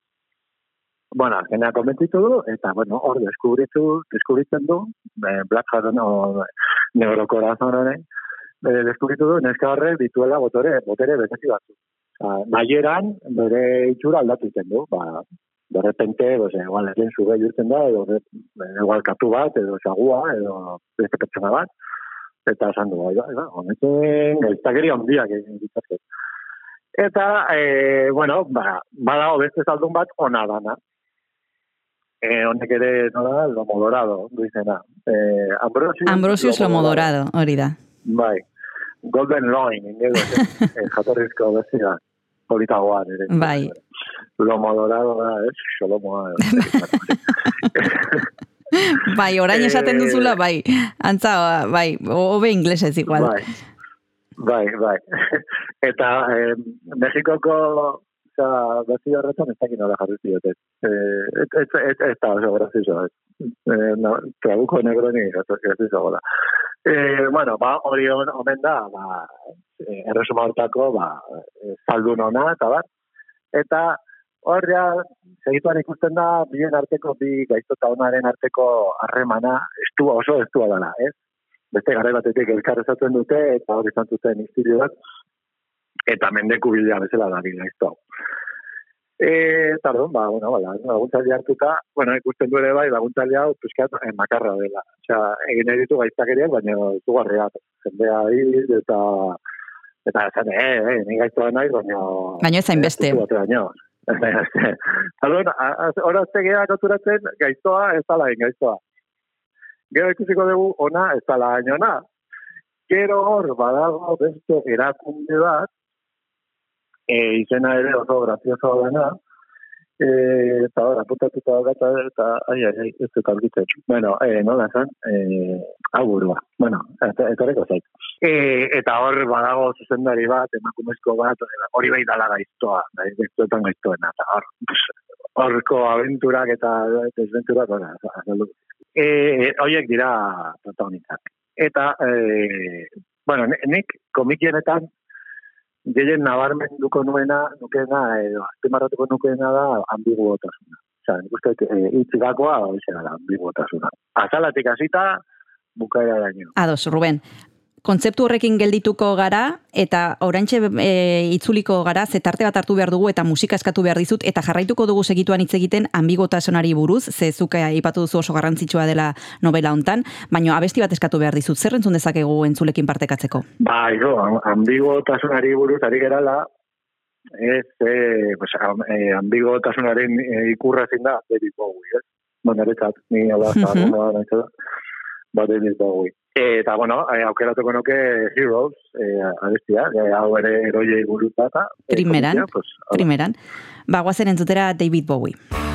Bueno, azkenean konbentzitu du, eta, bueno, hor deskubritu, deskubritzen du, eh, Black Heart, no, honen, eh, deskubritu du, neska horrek dituela botore, botere bezaki batzu. Osa, nahieran, bere itxura aldatu egiten du, ba, de repente, pues, igual egin zube jurtzen da, edo, de, igual katu bat, edo sagua, edo beste pertsona bat, eta esan du, bai, bai, honekin, gaiztakeria handiak egin ditzake. Eta, e, bueno, ba, badago beste zaldun bat ona dana. E, honek ere, nola da, lomo dorado, du izena. E, Ambrosius, Ambrosius Lomo Dorado, hori da. Bai. Golden Loin, ingego, eh, jatorrizko bezia, politagoan, ere. Bai. Lomo dorado da, ez, xolomoa. Bai, orain esaten Eh, duzula, bai. Antza, bai, hobe inglesez igual. Bai, bai, bai. Eta eh, Mexikoko oza, bezi horretan ez dakit nola jarri. Eh, ez, ez, ez, ez da oso grazioso, ez. Eh, no, trabuko negro ni grazioso gola. Eh, bueno, ba, hori omen da, ba, eh, erresuma hortako, ba, eh, zaldun ona, eta bat. Eta horrea, segituan ikusten da, bien arteko, bi gaiztota onaren arteko harremana, estua oso estua dela, ez? beste garai batetik elkarrezatzen dute, eta hori izan zuten istirio bat, eta mendeku bila bezala da bila izto. E, eta orduan, ba, bueno, ba, laguntzaile hartuta, bueno, ikusten du ere bai, laguntzaile hau, pixkat, eh, makarra dela. Osea, egin nahi ditu gaitzakeriak, baina zugarriak, jendea hil, eta eta esan, eh, eh, ni gaiztoa nahi, baina... Baina ez hainbeste. Orduan, horazte geha konturatzen, gaiztoa ez dala gaiztoa. Gero ikusiko dugu, ona ez dala hain ona. Gero hor, badago beste erakunde bat, e, izena ere oso grazioso dena, e, eta hor, apuntatuta gata, eta, ai, ai, ai, ez dut argitzen. Bueno, e, nola esan, e, hau burua. Bueno, eta etorreko zait. E, eta hor, badago zuzendari bat, emakumezko bat, hori bai dala gaiztoa, bai, gaiztoetan gaiztoena, eta hor, horko aventurak eta desventurak, ora, azaldu. E, hoiek dira protagonistak. Eta, e, bueno, ni- nik komikienetan gehien nabarmenduko nuena, nukeena, edo, azpimarratuko nukeena da ambiguotasuna. Osea, nik uste, dut, e, hitz gakoa, hori da, ambiguotasuna. Azalatik hasita, bukaera daño. Ados, Ruben. Kontzeptu horrekin geldituko gara eta oraintxe e, itzuliko gara zetarte bat hartu behar dugu eta musika eskatu behar dizut eta jarraituko dugu segituan hitz egiten ambigotasunari buruz, ze zuk aipatu duzu oso garrantzitsua dela novela hontan, baina abesti bat eskatu behar dizut. Zer entzun dezakegu entzulekin partekatzeko? Bai, jo, am- ambigotasunari buruz ari gerala, ez, eh, pues, am, eh, ambigotasunaren eh, ikurra zin da, David Bowie, ez? Bueno, eretzat, ni zagoa nahi da, ba, David Bowie. Eta, bueno, eh, aukeratuko nuke Heroes, eh, abestia, eh, hau ere eroiei buruz data. Primeran, komikia, pues, primeran. Ba, guazen entzutera David Bowie.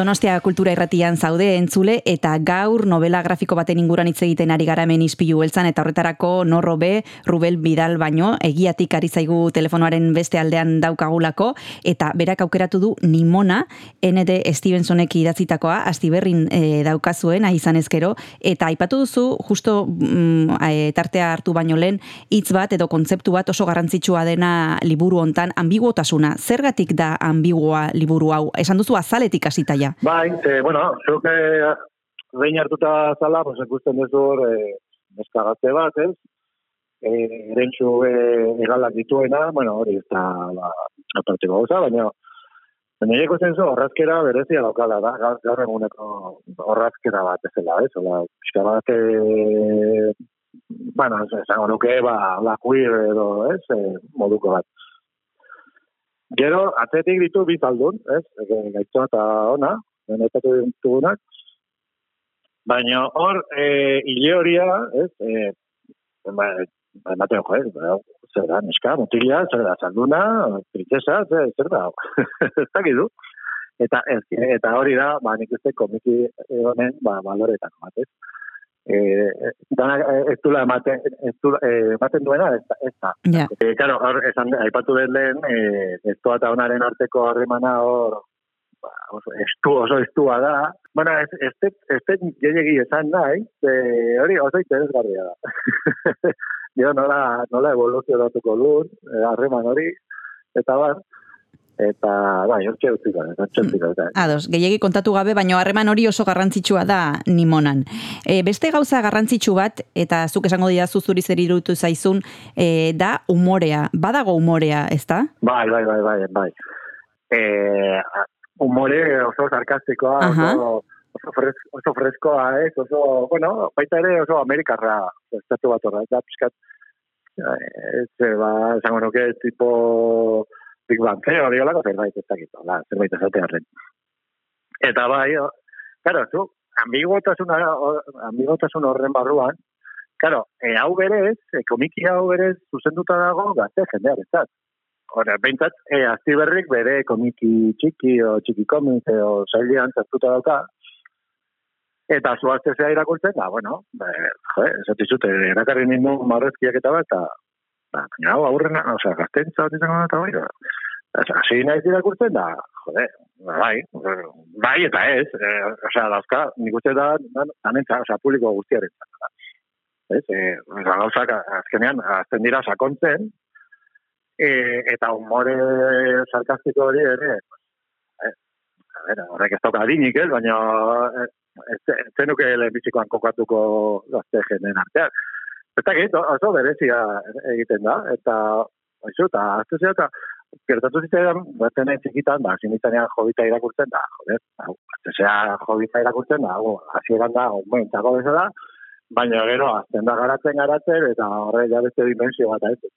Donostia kultura irratian zaude entzule eta gaur novela grafiko baten inguruan hitz egiten ari gara hemen ispilu beltzan eta horretarako norro be Rubel Bidal baino egiatik ari zaigu telefonoaren beste aldean daukagulako eta berak aukeratu du Nimona ND Stevensonek idatzitakoa Astiberrin e, daukazuen izan ezkero eta aipatu duzu justo mm, e, tartea hartu baino lehen hitz bat edo kontzeptu bat oso garrantzitsua dena liburu hontan ambiguotasuna zergatik da ambigua liburu hau esan duzu azaletik hasita ja. Bai, e, bueno, zuk eh, behin hartuta zala, pues, ikusten duzu hor, eh, neskagatze bat, ez? Eh, erentzu eh, egalak dituena, bueno, hori ez da, ba, aparteko gauza, baina Baina eko zenzu horrazkera berezia daukala da, gaur, eguneko horrazkera bat ezela, ez? Ola, pixka bat, e, bueno, esango nuke, ba, la queer edo, ez? E, moduko bat. Gero, atzetik ditu bi zaldun, ez? Gaitzoa eta ona, benetatu ditugunak. Baina hor, e, hile horia, ez? E, ba, ba, ematen jo, ez? Ba, zer da, neska, mutilia, zer da, zalduna, princesa, zer, zer da, ez dakizu. Eta, ez, eta hori da, ba, nik uste komiki honen, ba, baloretako bat, ez? E, dana, ez dula ematen, ez dula, e, ematen duena, ez da, ez da. Ja. E, claro, hor, esan, aipatu den lehen, e, ez eta onaren arteko harremana hor, ba, oso, estu, oso estua da. Bueno, ez, ez, ez, ez, ez esan nahi, e, hori oso interesgarria da. Dio, nola, nola evoluzio datuko eh, harreman hori, eta bar, eta, bai, hortxe utzik da, hortxe utzik da. Ados, gehiagi kontatu gabe, baino harreman hori oso garrantzitsua da nimonan. E, beste gauza garrantzitsu bat, eta zuk esango dira zuzuri zer irutu zaizun, e, da umorea. Badago umorea, ez da? Bai, bai, bai, bai, bai. E, umore oso sarkastikoa, Aha. oso, oso, fres, oso freskoa, ez, oso, bueno, baita ere oso amerikarra, estatu bat horra, eta pixkat, eh, ez, ba, esango nuke, tipo, Big Bang Theory, holako zerbait ez dakit, hola, zerbait esatearen. Eta bai, claro, zu, ambigotasun, ambigotasun horren barruan, claro, e, hau berez, e, komiki hau berez, zuzenduta dago, gazte jendear, ez Hora, behintzat, e, aztiberrik bere komiki txiki o txiki komik o zailean zartuta dauka. Eta zuazte zea irakurtzen, da, bueno, be, jo, esatizut, erakarri nindu marrezkiak eta bat, eta, ba, baina hau aurrena, osea, gaztentza bat izango da, eta bai, hasi naiz irakurtzen, da, jode, ba, bai, bai eta ez, e, osea, dauzka, nik uste da, anentza, osea, publiko guztiaren da. Ez, e, osea, gauzak, azkenean, azten dira sakontzen, e, eta humore sarkastiko hori ere, eh, ver, horrek ez dauka adinik, ez, baina eh, ez, ez zenuke lehenbizikoan kokatuko gazte jenden artean. Eta git, oso berezia egiten da, eta Aizu, eta azte zera, eta gertatu zitzaidan, batzen txikitan, ba, zinitzanean jovita irakurtzen, da, joder, hau, azte zera jovita irakurtzen, da, hau, hasieran da, aumentako bezala, baina gero, azten da garatzen garatzen, eta horre ja beste dimensio bat, ez,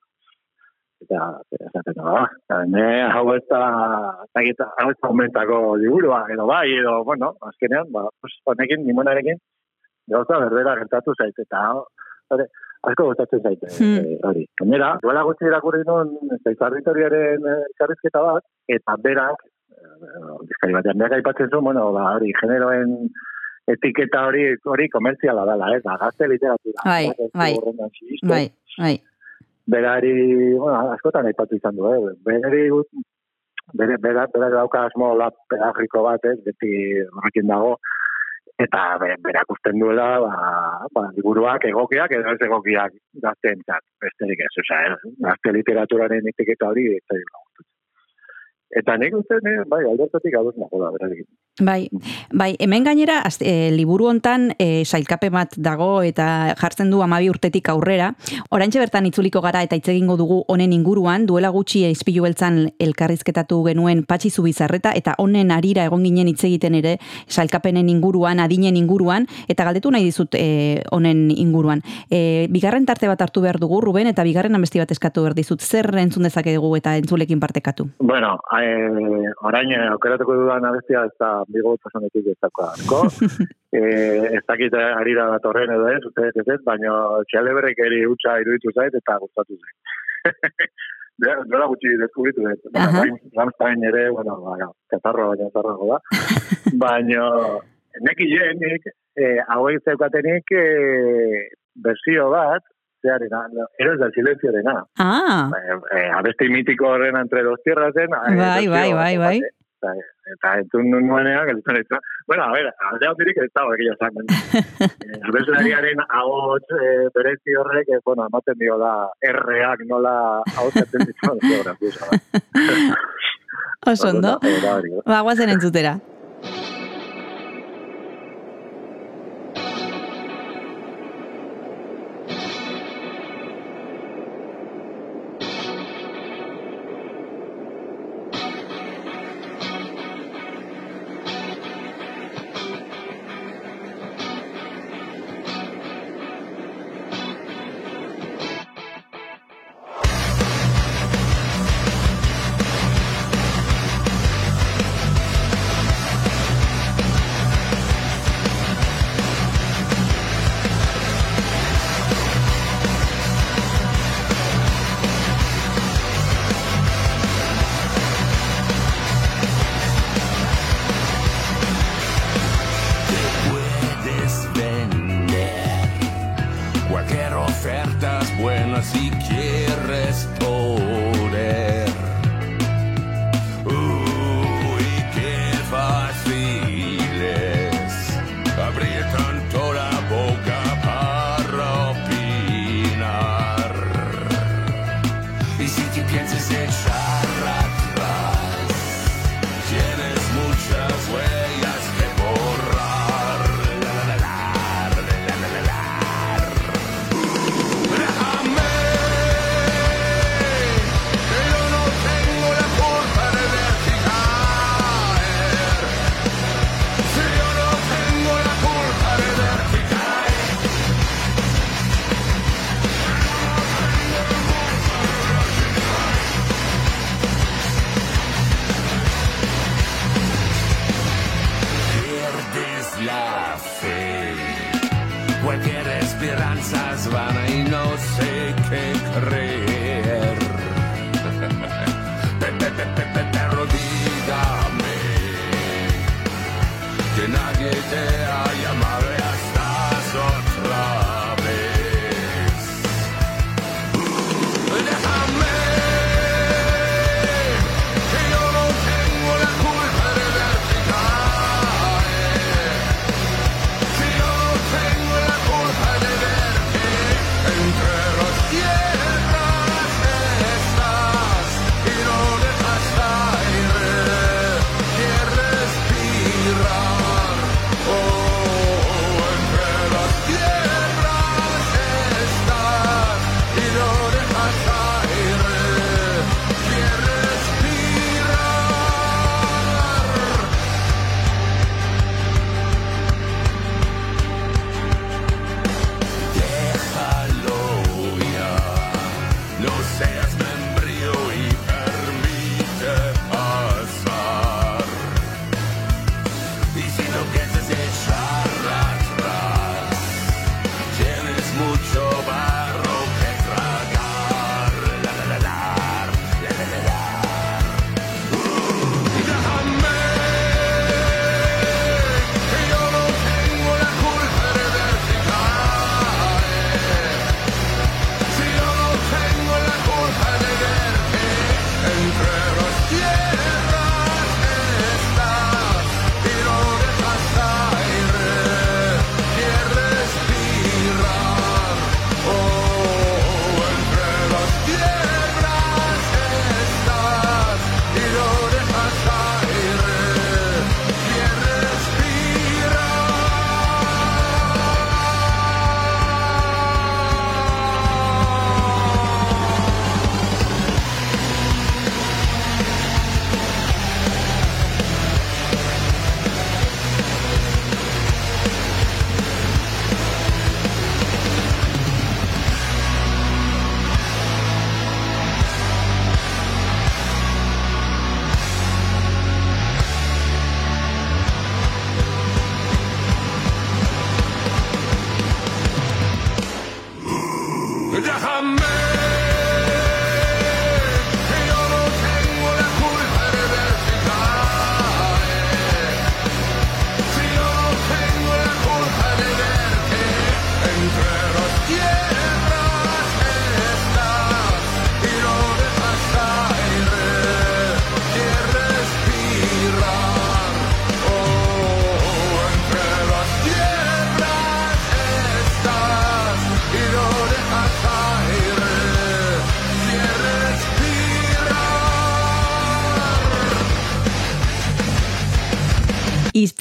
eta esaten da, ba, ne hau ez da, dakit, hau ez da liburua, edo bai, edo, bueno, azkenean, ba, pues, honekin, nimonarekin, gauza berbera gertatu zait, eta hori, asko gustatzen zaite, Hmm. eh, hori. Gainera, duela gutxi irakurri nun, zaizarritoriaren ikarrizketa bat, eta berak, eh, bizkari batean, berak aipatzen zuen, bueno, ba, hori, generoen etiketa hori, hori komertziala dela, ez, da, gazte literatura. Bai, bai. Bai, bai. berari, bueno, askotan aipatu izan du, eh? berari bere, bera, bera dauka asmo pedagogiko bat, ez, beti horrekin dago, eta be, berak usten duela, ba, ba, liburuak egokiak edo ez egokiak gazteentzat, besterik ez, osea, gazte literaturaren etiketa hori, ez da. Eta nik uste, ne, bai, aldertatik aduz nago da, berarekin. Bai, bai, hemen gainera az, e, liburu hontan e, sailkape bat dago eta jartzen du amabi urtetik aurrera. Oraintxe bertan itzuliko gara eta hitz egingo dugu honen inguruan, duela gutxi izpilu beltzan elkarrizketatu genuen patxi zubizarreta eta honen arira egon ginen hitz egiten ere sailkapenen inguruan, adinen inguruan, eta galdetu nahi dizut e, honen inguruan. E, bigarren tarte bat hartu behar dugu, Ruben, eta bigarren amesti bat eskatu behar dizut. Zer entzun dezakegu eta entzulekin partekatu? Bueno, eh, orain eh, aukeratuko dudan abestia ez da bigotasunetik ez dauka asko. e, ez dakit ari da datorren edo ez, uste ez ez, baina txeleberrek eri utxa iruditu zait eta gustatu zait. Dela gutxi deskubritu dut. Ramstein ere, bueno, baina, katarro baina zarrago da. Baina, neki jenik, eh, hauei zeukatenik eh, bertsio bat, zearena, eros da silenziorena. Ah. Eh, eh, abesti mitiko horren entre dos tierras zen. Bai, bai, bai, bai eta, eta entzun nuenea, gertzen ez da, bueno, a ver, aldea hondirik ez dago egia zan. eh, Abeslariaren ahots e, eh, berezi horrek, ez, bueno, ematen dio da, erreak nola ahotzatzen ditu. Oso, no? Ba, guazen entzutera. Ba, guazen entzutera.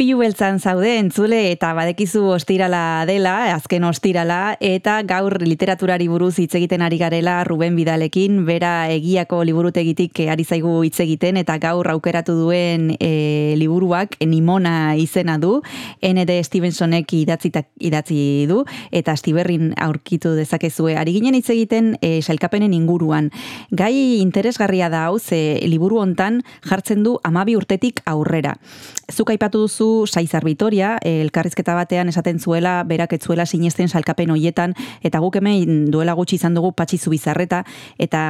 Ispilu beltzan zaude entzule eta badekizu ostirala dela, azken ostirala, eta gaur literaturari buruz hitz egiten ari garela Ruben Bidalekin, bera egiako liburutegitik ari zaigu hitz egiten, eta gaur aukeratu duen e, liburuak Nimona izena du, N.D. Stevensonek idatzi, idatzi du, eta Stiberrin aurkitu dezakezue. Ari ginen hitz egiten e, sailkapenen inguruan. Gai interesgarria da hau, ze liburu hontan jartzen du amabi urtetik aurrera. Zuk aipatu duzu Saizar Vitoria, elkarrizketa batean esaten zuela, berak etzuela sinesten salkapen hoietan, eta guk hemen duela gutxi izan dugu patxizu bizarreta, eta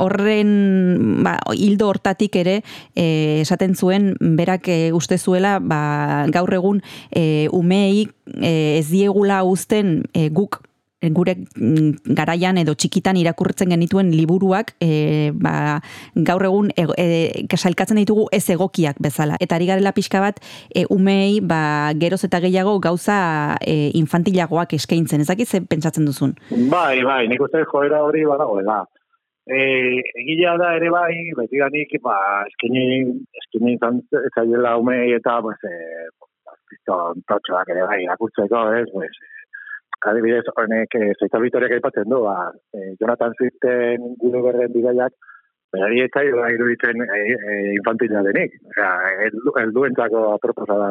horren ba, hildo hortatik ere e, esaten zuen, berak e, uste zuela, ba, gaur egun e, umei e, ez diegula uzten e, guk gure mm, garaian edo txikitan irakurtzen genituen liburuak e, ba, gaur egun e, e, ditugu ez egokiak bezala. Eta ari garela pixka bat e, umei ba, geroz eta gehiago gauza e, infantilagoak eskaintzen. Ez dakit ze pentsatzen duzun? Bai, bai, nik uste joera hori badagoela. E, egila da ere bai, beti ganik, ba, eskini, eskini zailela umei eta, pues, e, pizton ere bai, irakurtzeko, ez, pues, adibidez, honek, e, zeita bitoriak aipatzen du, ba, e, Jonathan Swiften gure berren bidaiak, berari ez iruditzen e, e, infantila denik. Osea, el duentzako aproposa da,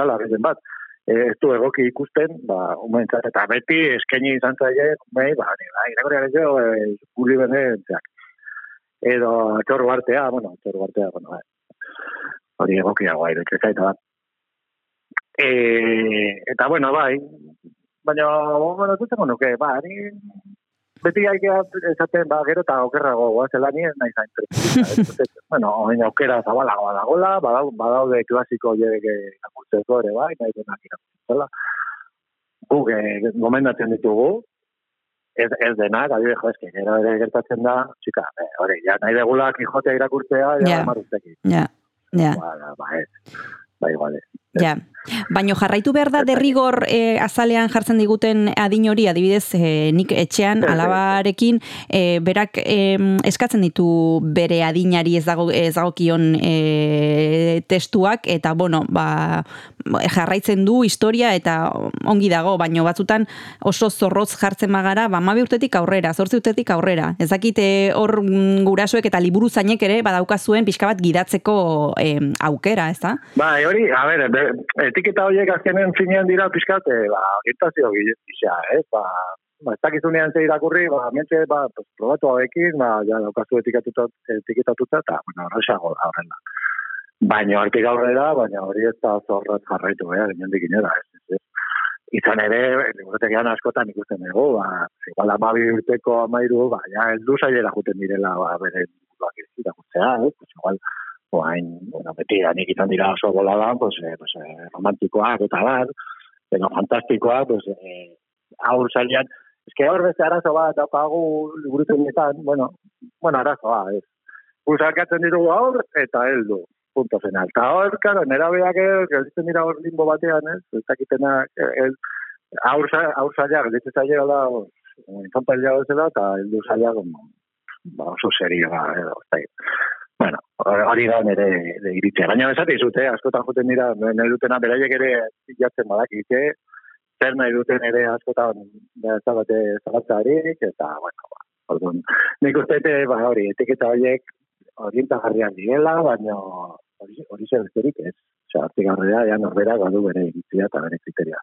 dala, bat. E, ez du egoki ikusten, ba, umentzat, eta beti eskaini izan zaile, mei, ba, ni, ba, irakoria gehiago, e, guri berren Edo, txorro artea, bueno, txorro artea, bueno, ba, hori egokiagoa iruditzen zaita bat. E, eta, bueno, bai, baina, bueno, zutzen nuke, ba, ni beti haikea esaten, ba, gero eta okerrago, guazela nien, nahi zain bueno, hain aukera zabalagoa dagoela, badaude klasiko jedeke irakurtzeko ere, bai, nahi denak irakurtzela. Guk, eh, gomendatzen ditugu, ez, ez denak, adibide jo, eski, gero ere gertatzen da, txika, eh, hori, ja, nahi degula Kijotea irakurtzea, ja, yeah. maruztekin. Ja, ja. Ba, ba, ez, ba, igual, ez. Ja. Baino jarraitu behar da derrigor e, azalean jartzen diguten adin hori, adibidez, e, nik etxean alabarekin e, berak e, eskatzen ditu bere adinari ez dago ez dagokion e, testuak eta bueno, ba, jarraitzen du historia eta ongi dago, baino batzutan oso zorroz jartzen magara, ba 12 urtetik aurrera, 8 urtetik aurrera. Ez dakite hor mm, gurasoek eta liburu zainek ere badaukazuen pixka bat gidatzeko e, aukera, ez da? Bai, hori, a ber, etiketa horiek azkenen finean dira pixkat, e, ba, orientazio gisa, eh? Ba, ba, ez dakizunean ze irakurri, ba, mentxe, ba, pues, probatu hauekin, ba, ja, daukazu etiketatuta, eta, bueno, horrexago da, horrela. Baina, artik aurrera, baina hori ez da zorrat jarraitu, eh, ginen dikinera, ez, ez. Izan ere, liburutekian askotan ikusten dugu, ba, igual amabi urteko amairu, ba, ja, ez du zailera juten direla, ba, bere, ba, irakurtzea, eh, pues, igual, oain, bueno, beti nik izan dira oso bola pues, eh, pues, eh, romantikoak eta bat, pero fantastikoak, pues, eh, aur zailan, es que beste arazo bat, daukagu ditan, bueno, bueno, arazo bat, ez. Usarkatzen ditugu aur, eta heldu, punto final. Eta hor, karo, nera beak, gelditzen dira hor limbo batean, ez, ez dakitena, el, aur, aur zaila, gelditzen zaila da, infantalia bezala, eta heldu zaila, ba, oso serio, ba, edo, Bueno, hori da nire iritzea. Baina esate izute, askotan joten dira, nahi dutena beraiek ere jatzen badak ite, zer nahi duten ere askotan zabate zabatzarik, eta, bueno, ba, orduan, nik uste, ba, hori, etiketa horiek orienta jarrian direla, baina hori, zer besterik ez. Osea, hartik aurrera, ja norbera gadu bere iritzia eta bere kriteria.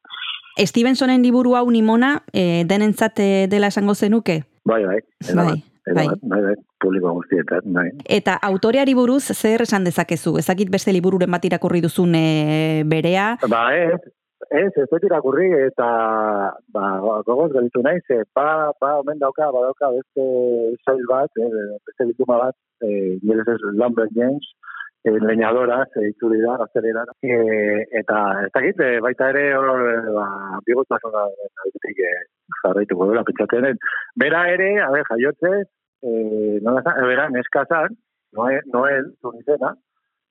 Stevensonen liburu hau nimona, e, denentzat eh, dela esango zenuke? Bai, bai. Bai. Bai. bai, bai, publiko guztietan, bai. Eta autoreari buruz, zer esan dezakezu? Ezakit beste libururen bat irakurri duzun e, berea? Ba, ez, ez, ez dut irakurri, eta ba, gogoz galitu nahi, ze, ba, ba, omen dauka, ba, dauka, beste zail bat, eh, beste bituma bat, nire ez Lambert James, leñadora, ze itzuli da, gaztelera. Eh, eta, ez dakit, eh, baita ere, hor, ba, bigotazona, eh, jarraituko duela pentsatzen Bera ere, a ver, jaiotze, eh, no la sabe, bera, neskazan, Noel, Noel, tunizena,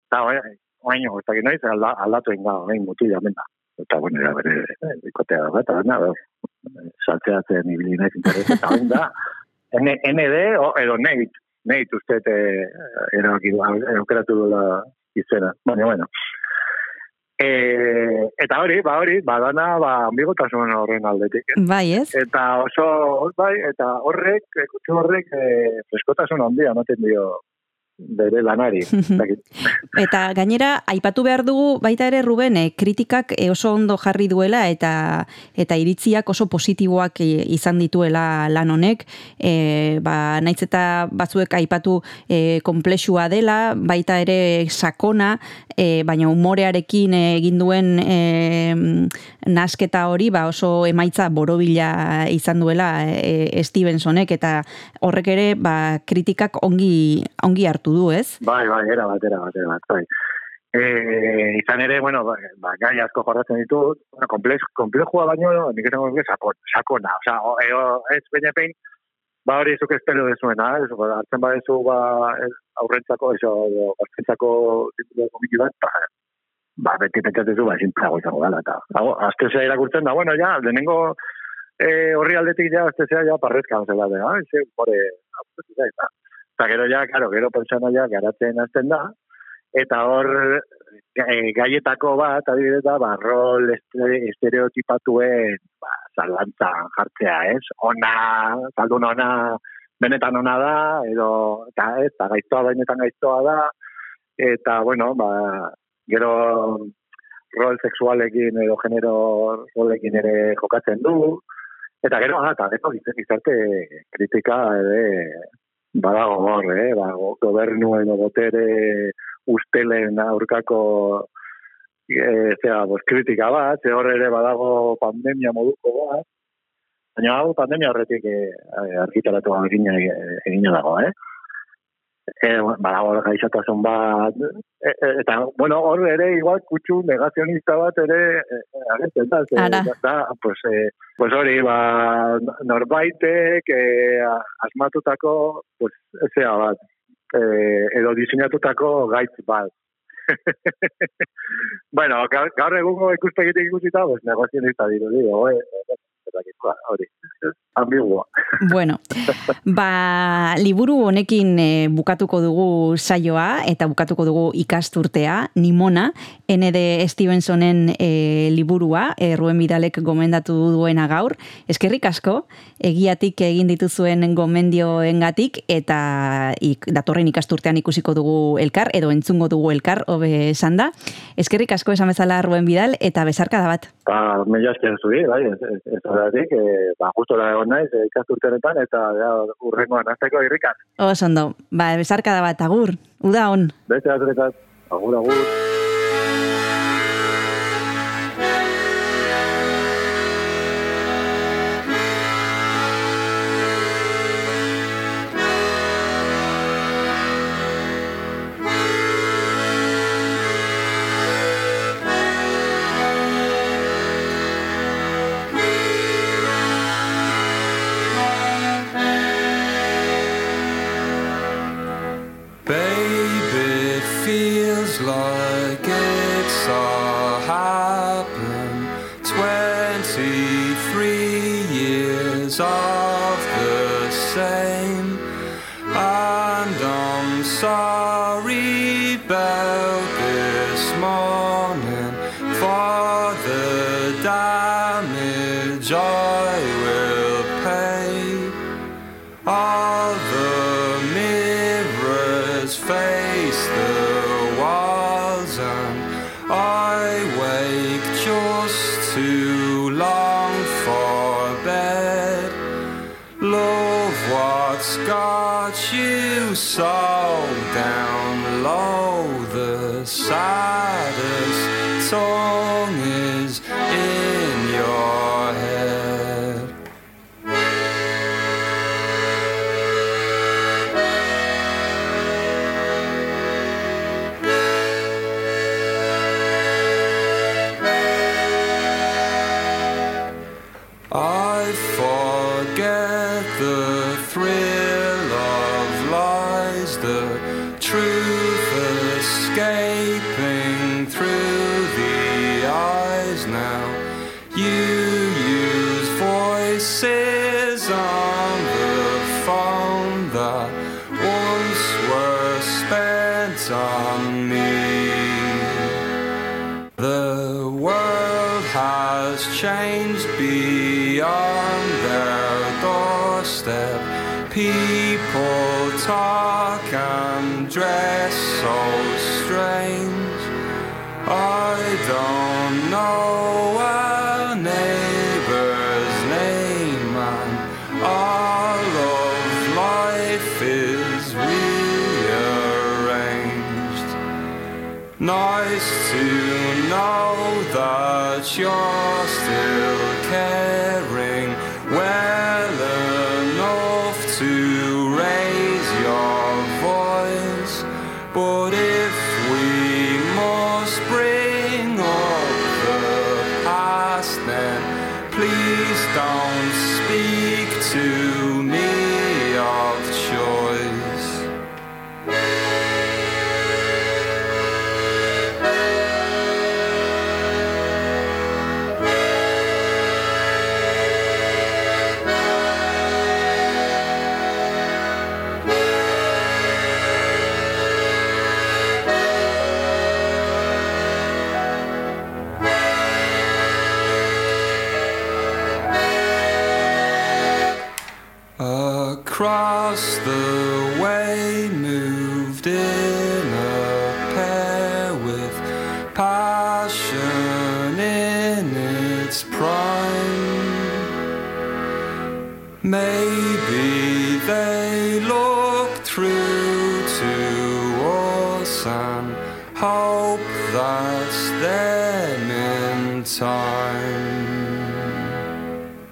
eta oain, ez dakit noiz, aldatu inga, oain mutila, menda. Eta, bueno, era bere, ikotea da, eta, na, saltzeatzen ibili nahi interesa, eta oain da, ND, o, edo Nate, Nate, uste, erabaki, aukeratu duela izena. Baina, bueno, E, eta hori, ba hori, badana, ba, ambigotasun horren aldetik. Eh? Bai, ez? Eta oso, bai, eta horrek, kutsu horrek, e, freskotasun handia ematen dio bere lanari. Eta gainera, aipatu behar dugu baita ere Ruben, eh, kritikak eh, oso ondo jarri duela eta eta iritziak oso positiboak eh, izan dituela lan honek. E, ba, naitz eta batzuek aipatu e, komplexua dela, baita ere sakona, e, baina umorearekin egin duen e, nasketa hori ba oso emaitza borobila izan duela e, Stevensonek eta horrek ere ba, kritikak ongi, ongi hartu du, ez? Bai, bai, era bat, era bat, era bat, bai. E, izan ere, bueno, ba, ba, gai asko jorratzen ditut, bueno, komplex, komplejua baino, nik esango nuke sakon, sakona, o sea, o, e, ez baina pein, ba hori zuk espero dezuena, ez, ba, hartzen badezu, ba, ez, aurrentzako, eso, gaztentzako titulo komiki bat, ba, ba, beti pentsatezu, ba, zinplago izango dela, eta, hago, aztezea irakurtzen da, bueno, ja, lehenengo eh, horri aldetik ja, aztezea ja, parrezka, zela, ah, eze, more, eta, eta gero ja, claro, gero pertsona ja, garatzen azten da, eta hor e, gaietako bat, adibidez da, ba, rol este- estereotipatuen ba, zalantzan jartzea, ez? Ona, zaldun ona, benetan ona da, edo, eta ez, eta gaiztoa benetan gaiztoa da, eta, bueno, ba, gero rol sexualekin edo genero rolekin ere jokatzen du, eta gero, ah, eta gero gizarte kritika ere badago hor, eh? ba, go- gobernuen botere ustelen aurkako e, zera, bos, kritika bat, ze hor ere badago pandemia moduko bat, baina hau pandemia horretik e, argitaratu egina, egina dago, eh? E, badago hor gaixotasun bat, e, e, eta, bueno, hor ere igual kutsu negazionista bat ere e, e, agertzen da, ze, Ara. da, pues, e, pues hori, ba, norbaitek e, asmatutako, pues, ezea bat, e, edo diseinatutako gaitz bat. bueno, gaur, gaur egungo ikuspegitik ikusita, pues, negozionista dirudi, oe, hori, ambigua. Bueno, ba, liburu honekin eh, bukatuko dugu saioa eta bukatuko dugu ikasturtea, Nimona, N.D. Stevensonen eh, liburua, eh, Ruen Bidalek gomendatu duena gaur. Eskerrik asko, egiatik egin dituzuen gomendioengatik eta ik, datorren ikasturtean ikusiko dugu elkar, edo entzungo dugu elkar, hobe esan da. Eskerrik asko esan bezala Ruen Bidal eta bezarkada bat. Ba, mila esker zuri, bai, ez, ez, ez horretik, e, ba, gustora egon naiz, e, ikasturtenetan, eta ja, urrengoan azteko irrikan. Oso ondo, ba, bezarkada bat, agur, uda on. Beste azurekat, agur, agur. 23 years of the same.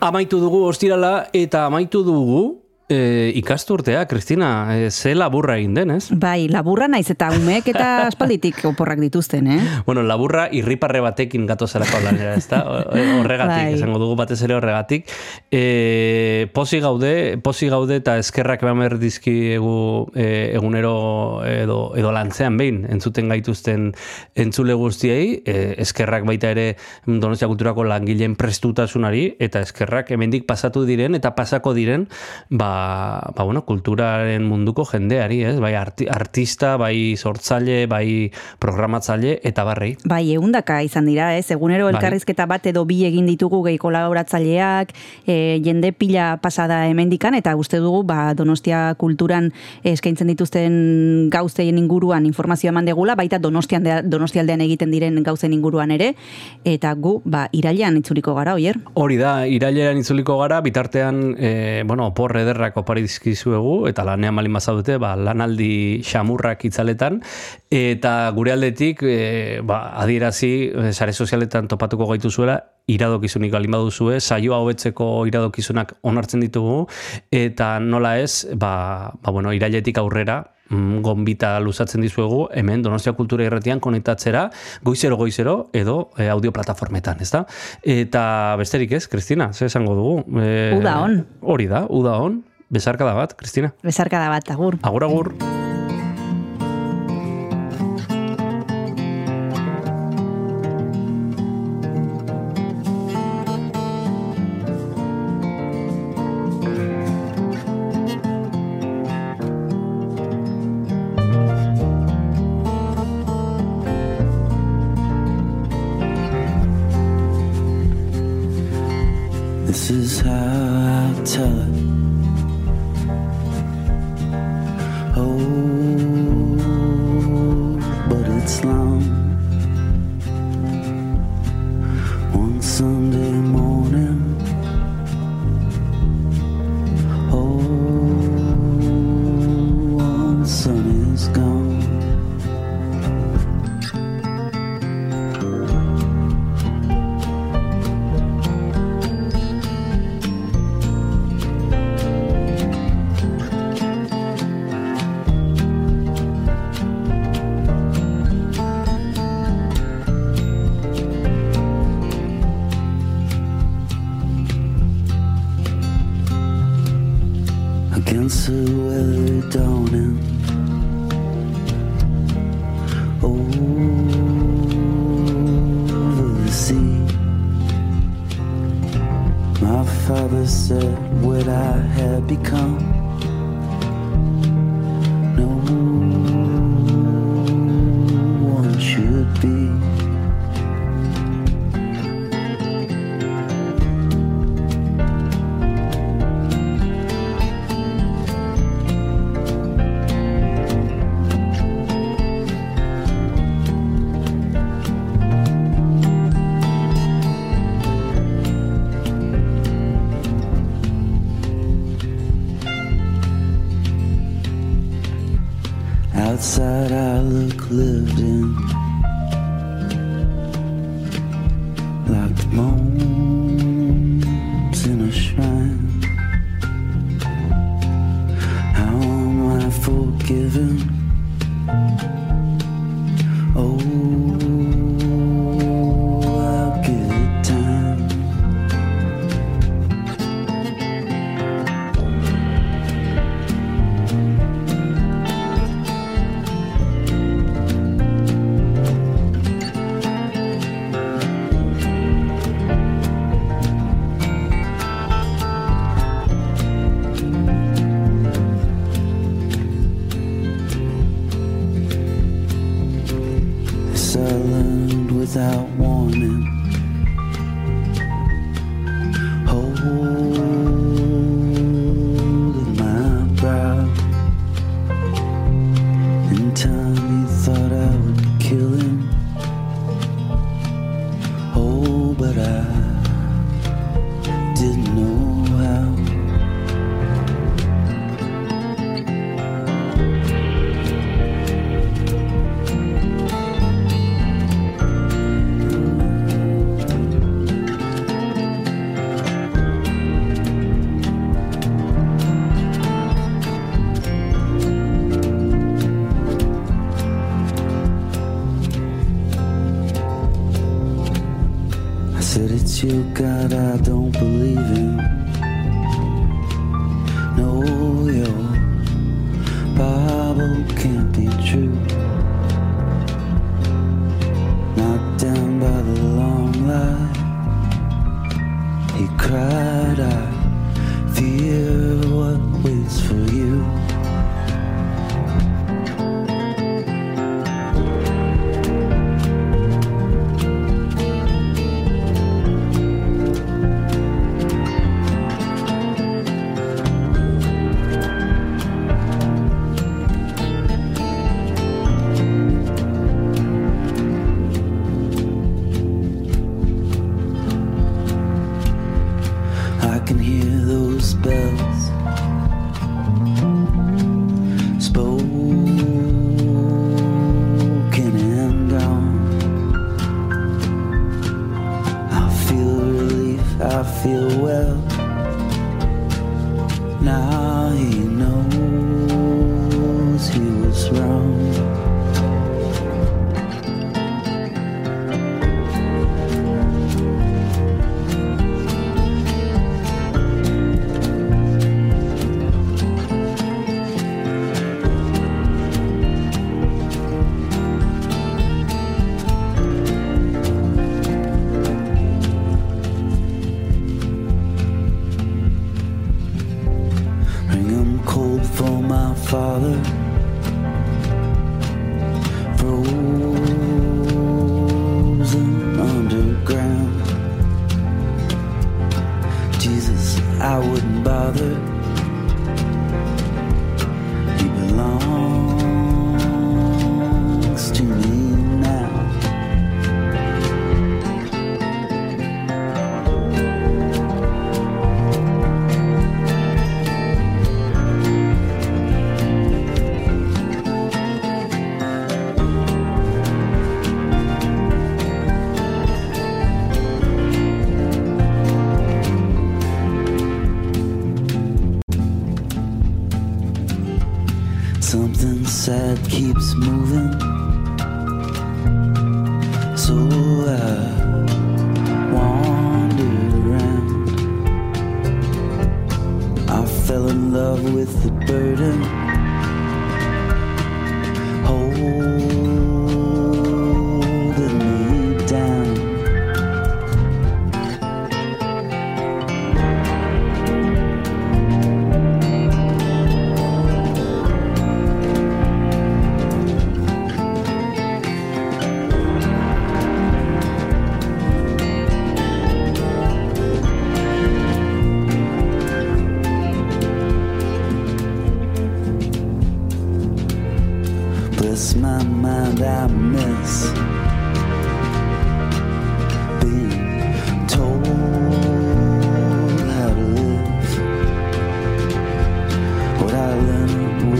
Amaitu dugu ostirala eta amaitu dugu e, ikasturtea, Kristina, e, ze laburra egin den, ez? Bai, laburra naiz eta umeek eta aspalditik oporrak dituzten, eh? Bueno, laburra irriparre batekin gato zelako lanera, ez da? Horregatik, Bai. esango dugu batez ere horregatik. E, posi gaude, posi gaude eta eskerrak eman behar dizkiegu e, egunero edo, edo lantzean behin entzuten gaituzten entzule guztiei, e, eskerrak baita ere Donostia Kulturako langileen prestutasunari eta eskerrak hemendik pasatu diren eta pasako diren ba, ba bueno, kulturaren munduko jendeari, ez? Bai arti, artista, bai sortzaile, bai programatzaile eta barrei. Bai, eundaka izan dira, ez? Egunero Bai. elkarrizketa bat edo bi egin ditugu gehi kolaboratzaileak, e, jende pila pasada hemendikan eta uste dugu ba, Donostia kulturan eskaintzen dituzten gauzeien inguruan informazioa eman degula, baita Donostian Donostialdean egiten diren gauzen inguruan ere eta gu ba irailean itzuliko gara, oier? Hori da, irailean itzuliko gara, bitartean, e, bueno, opor ederrak opari dizkizuegu, eta lanean malin bazaudete, ba, lanaldi xamurrak itzaletan, eta gure aldetik, e, ba, adierazi, e, sare sozialetan topatuko gaitu zuela, iradokizunik balin baduzue, saioa hobetzeko iradokizunak onartzen ditugu, eta nola ez, ba, ba bueno, irailetik aurrera, mm, gonbita luzatzen dizuegu hemen Donostia Kultura Irratian konektatzera goizero goizero edo e, audio plataformetan, ezta? Eta besterik ez, Kristina, ze esango dugu? E, Uda on. Hori da, uda on. Besarkada bat, Kristina. Bezarkada bat, agur. Agur, agur. Time,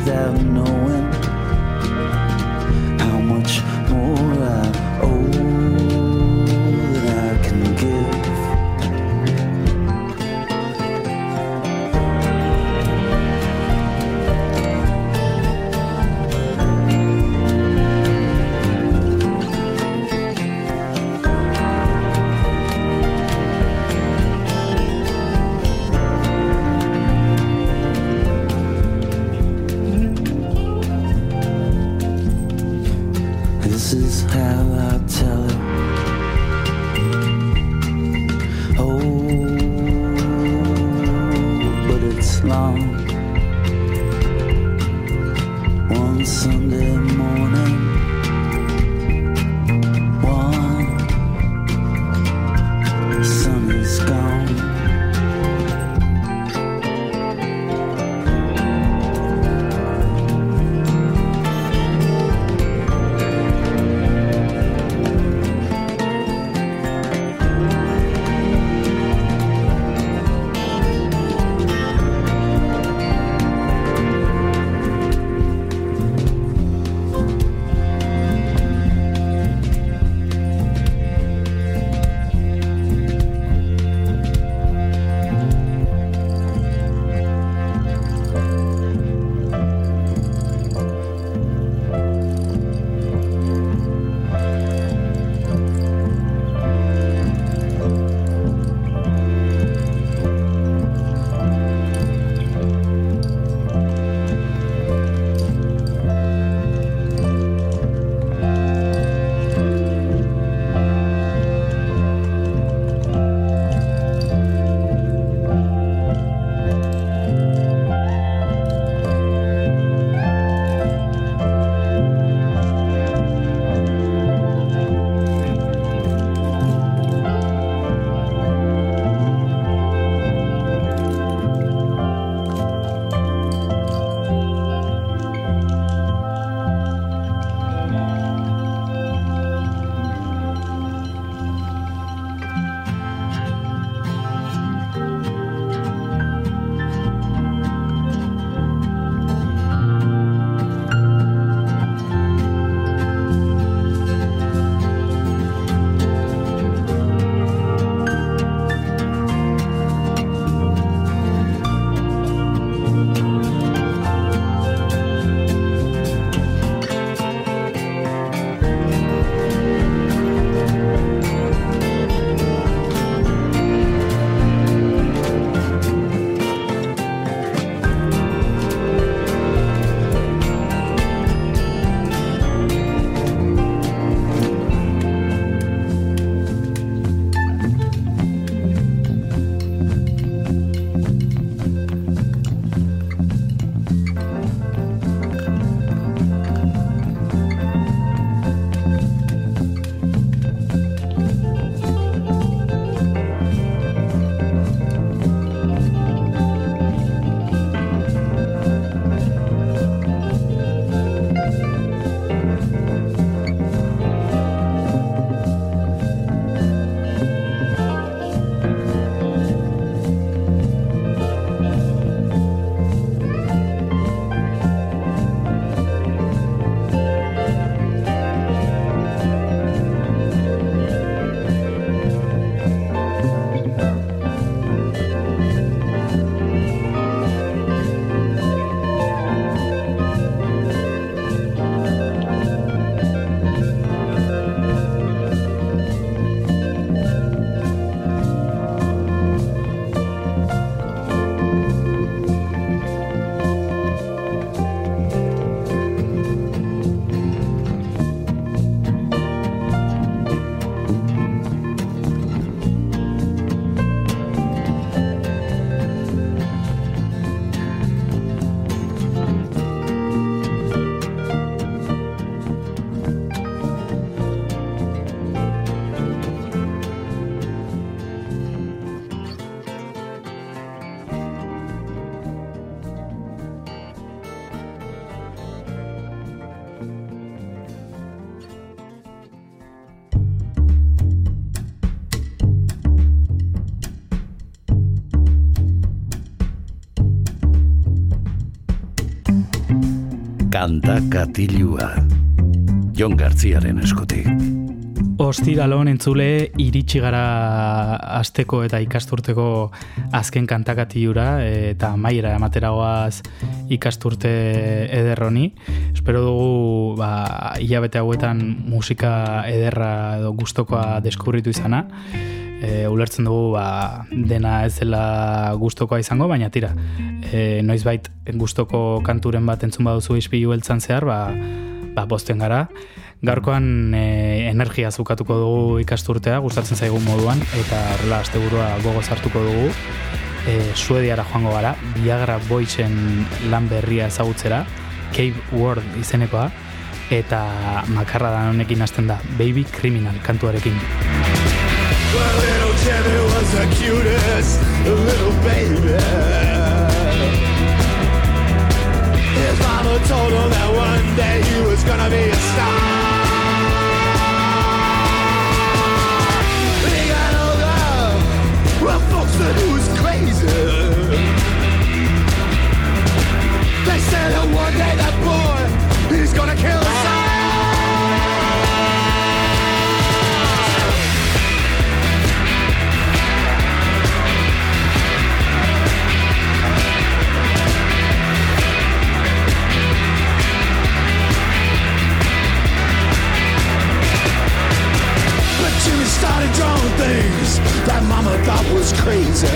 without knowing Kanta katilua Jon Gartziaren eskutik Ostiralon entzule iritsi gara asteko eta ikasturteko azken kantakatiura eta maiera emateragoaz ikasturte ederroni. Espero dugu ba, hilabete hauetan musika ederra edo gustokoa deskubritu izana. E, ulertzen dugu ba, dena ez dela gustokoa izango, baina tira, e, noizbait gustoko kanturen bat entzun baduzu ispilu beltzan zehar, ba, ba, bosten gara. Gaurkoan e, energia zukatuko dugu ikasturtea, gustatzen zaigun moduan, eta horrela asteburua gogo hartuko dugu. E, Suediara joango gara, Viagra Boysen lan berria ezagutzera, Cave World izenekoa, eta makarra da honekin hasten da, Baby Criminal kantuarekin. Well, little Jimmy was the cutest little baby. His told him that one day he was gonna be a star. Well, folks said he was crazy. They said that one day started drawing things that Mama thought was crazy.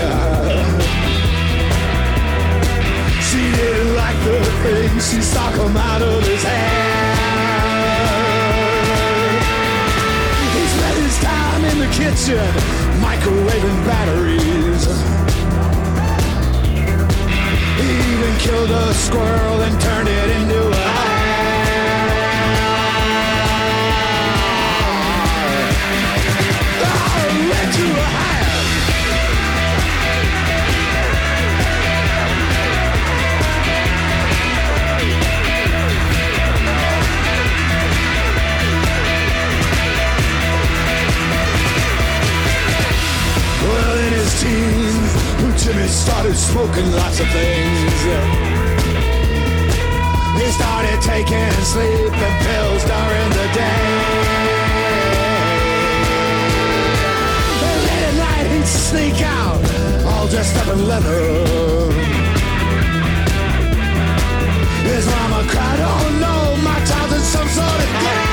She didn't like the things she saw come out of his head. He spent his time in the kitchen microwaving batteries. He even killed a squirrel and turned it into a Jimmy started smoking lots of things. He started taking sleeping pills during the day. At sneak out, all dressed up in leather. His mama cried, oh no, my child's in some sort of gang.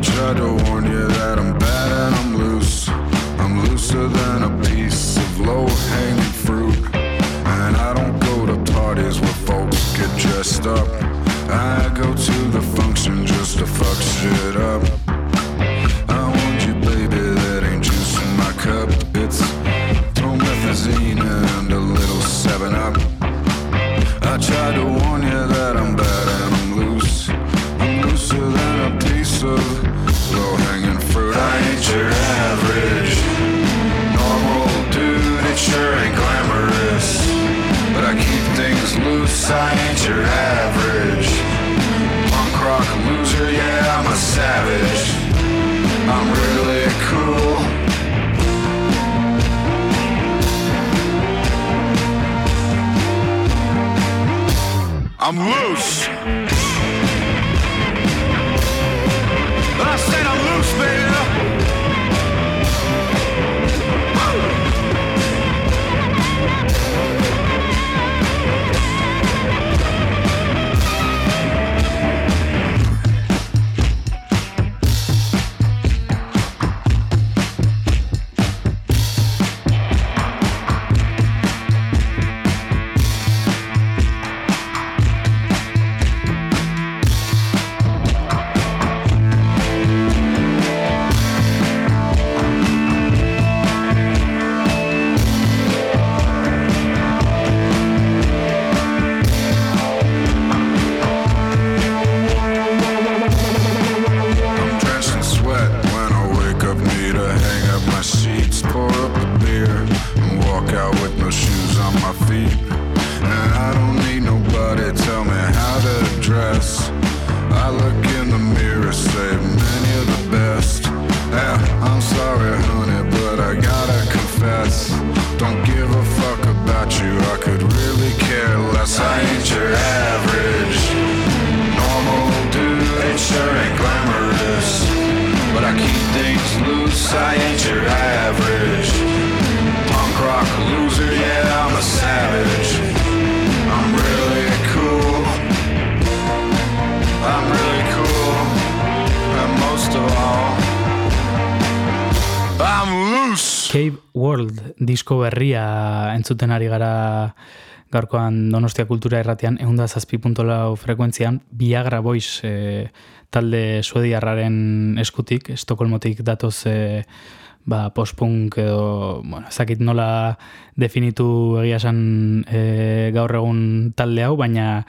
I tried to warn you that entzuten ari gara gaurkoan Donostia Kultura erratean, egun zazpi frekuentzian, Viagra Boys e, talde suediarraren eskutik, Estokolmotik datoz e, ba, postpunk edo, bueno, ezakit nola definitu egia esan e, gaur egun talde hau, baina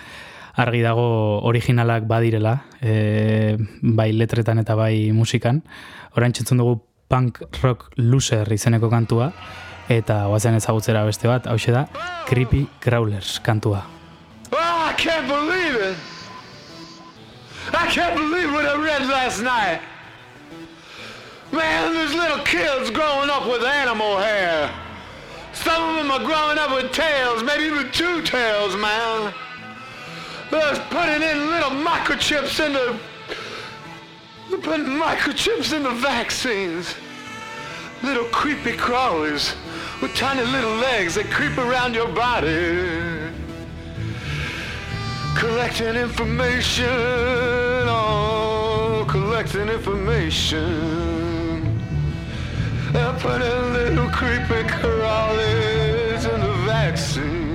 argi dago originalak badirela, e, bai letretan eta bai musikan. Orain txentzun dugu punk rock loser izeneko kantua, eta guazen ezagutzera beste bat, hau da Creepy Crawlers kantua. Oh, I can't believe it! I can't believe what I read last night! Man, there's little kids growing up with animal hair! Some of them are growing up with tails, maybe even two tails, man! They're putting in little microchips into... They're putting microchips into vaccines! Little creepy crawlers with tiny little legs that creep around your body, collecting information, oh, collecting information. They're putting little creepy crawlies in the vaccine.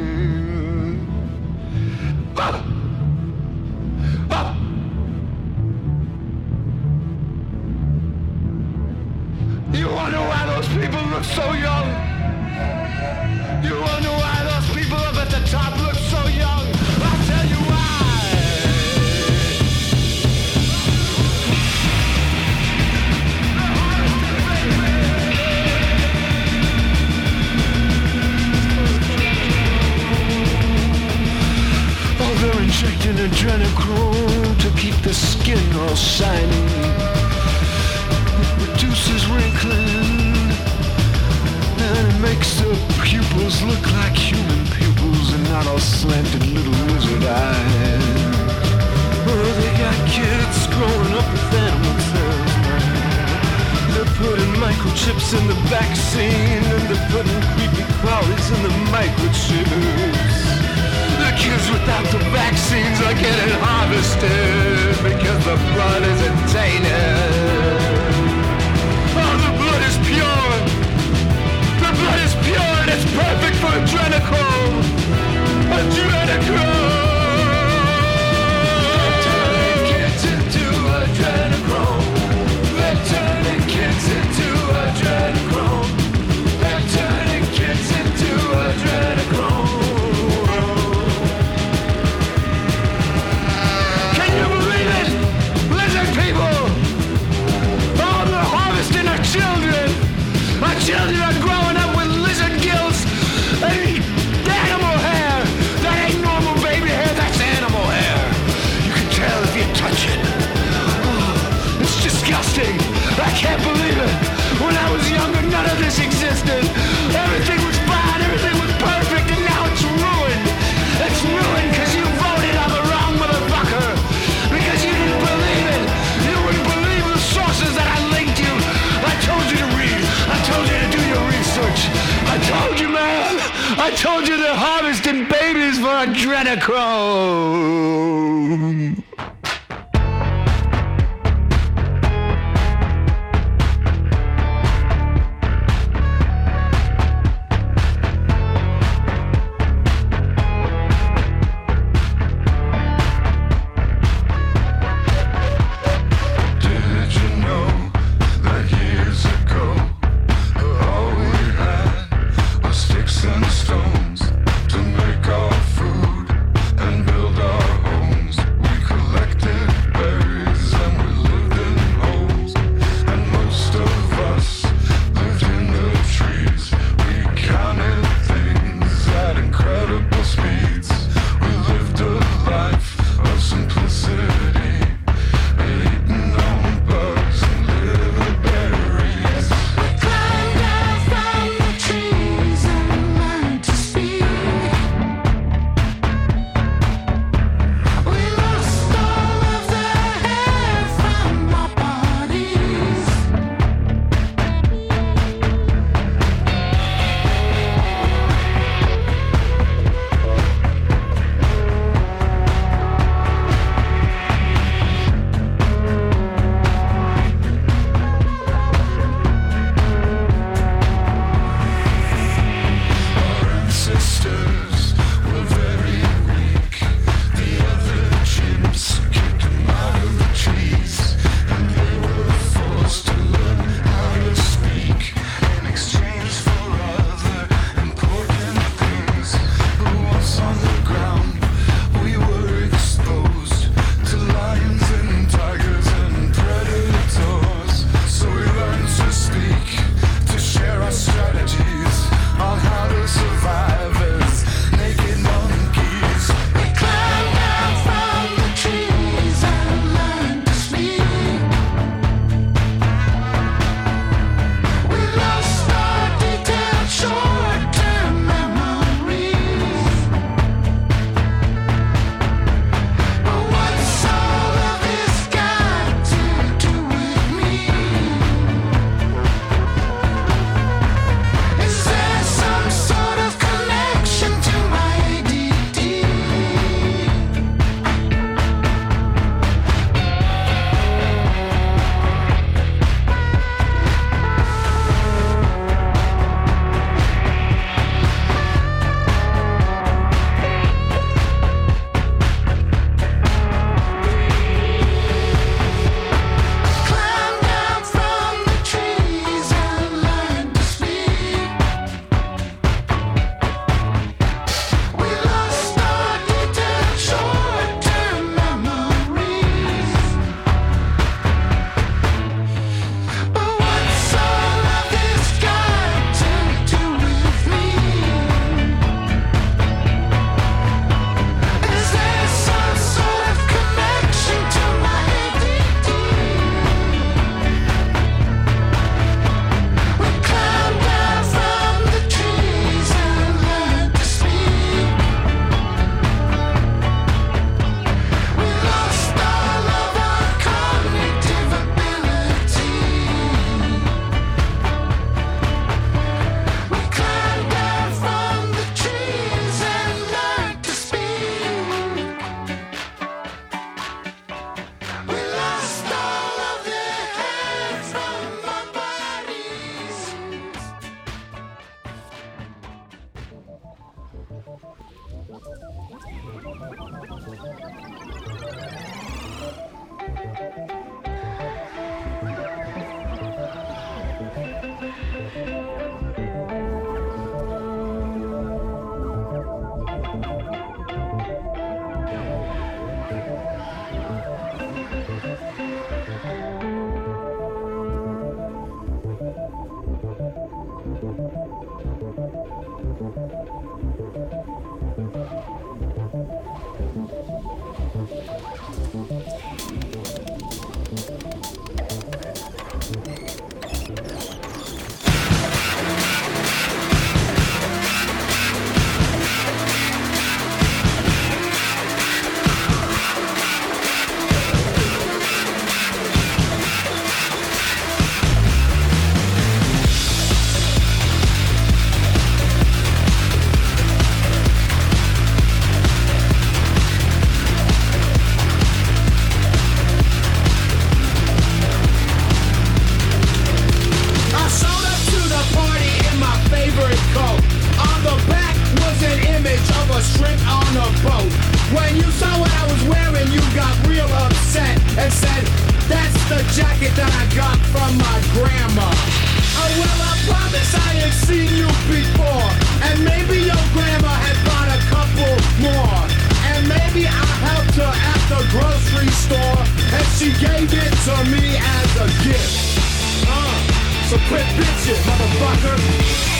bitches, motherfucker.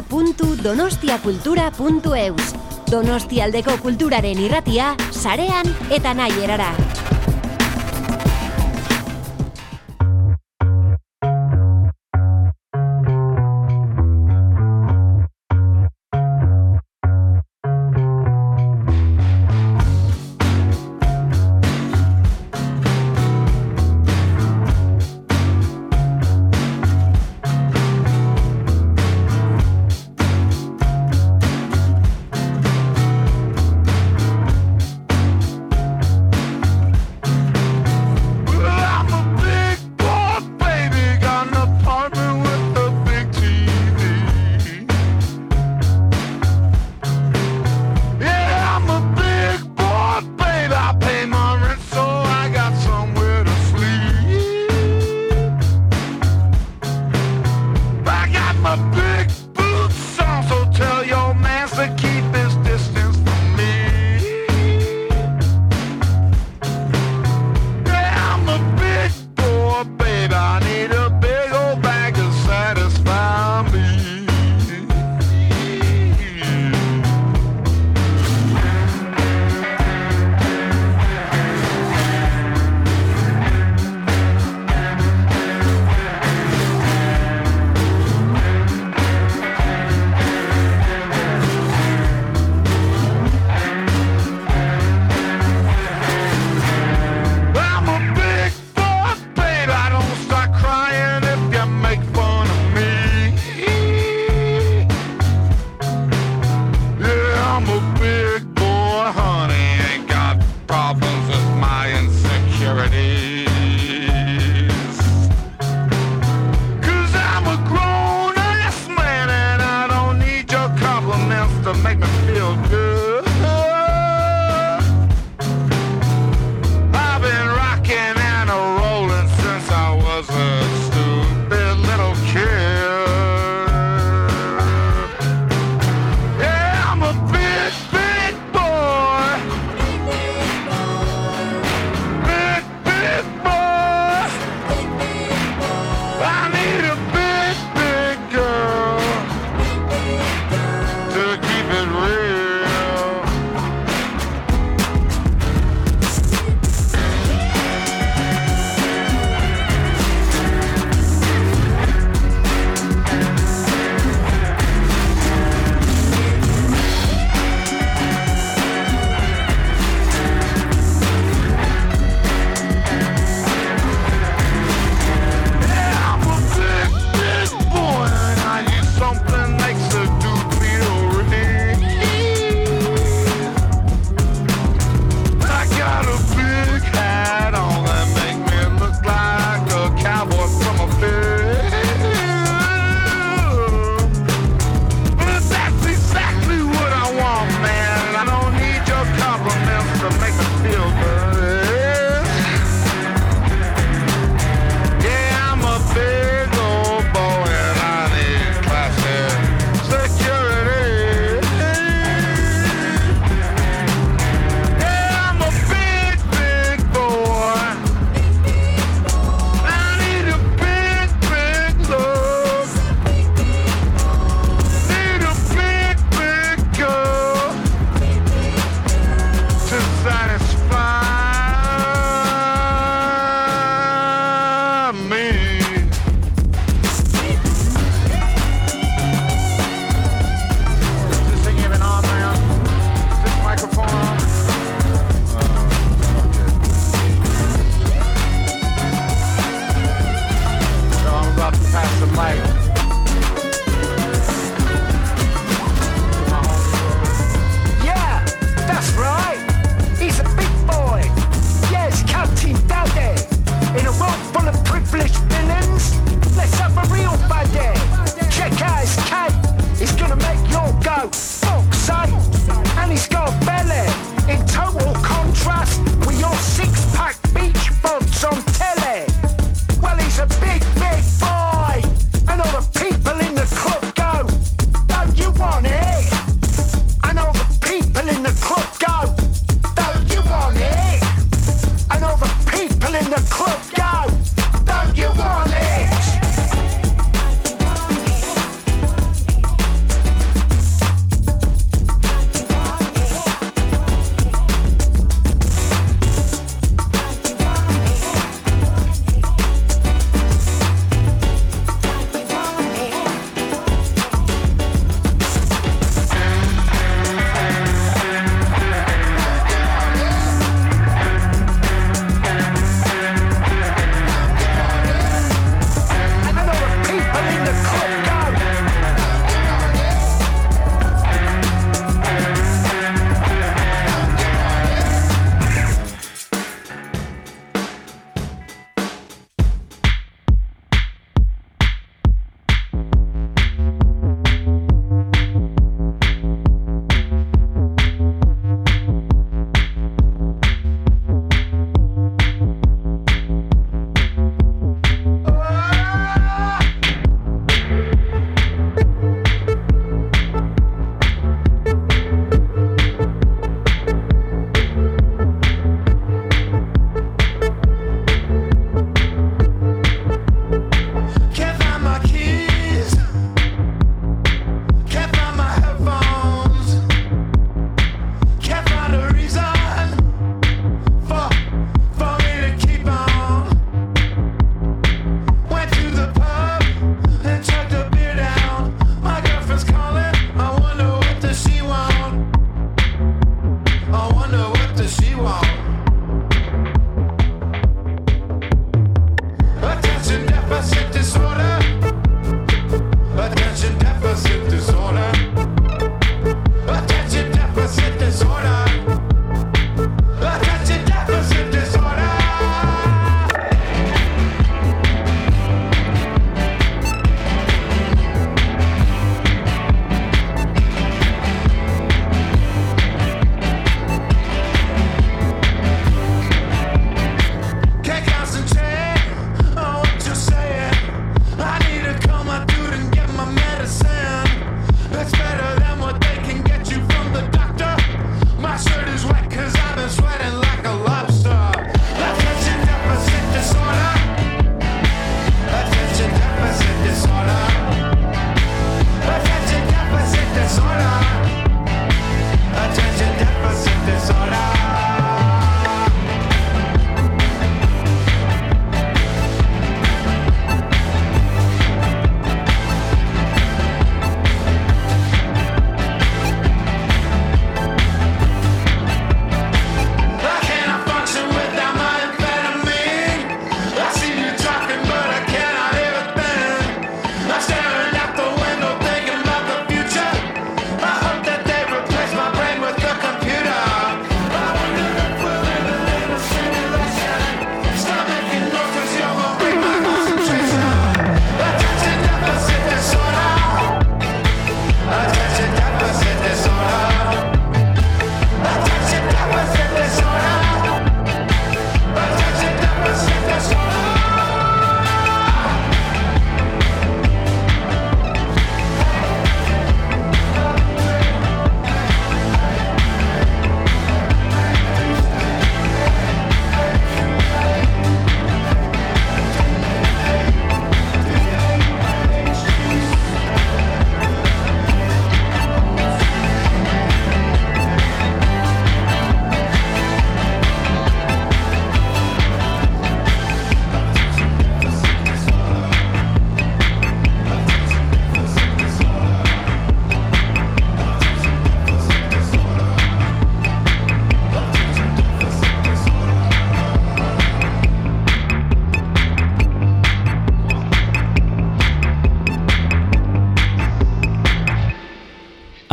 www.donostiakultura.eus Donostialdeko kulturaren irratia, sarean eta nahi erara.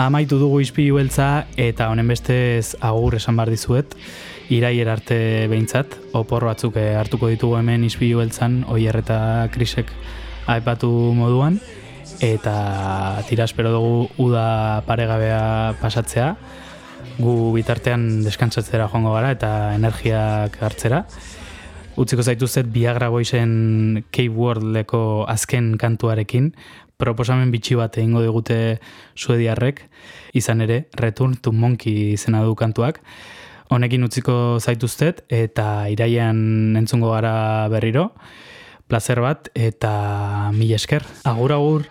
Amaitu dugu izpilu beltza eta honen bestez agur esan bar dizuet, iraier arte behintzat, opor batzuk eh, hartuko ditugu hemen izpilu beltzan, oier eta krisek aipatu moduan, eta tira espero dugu uda paregabea pasatzea, gu bitartean deskantzatzera joango gara eta energiak hartzera. Utziko zaituzet Viagra Boysen Cape Worldeko azken kantuarekin, proposamen bitxi bat egingo digute suediarrek, izan ere, Return to Monkey izena du kantuak. Honekin utziko zaituztet eta iraian entzungo gara berriro. Plazer bat eta mila esker. Agur, agur.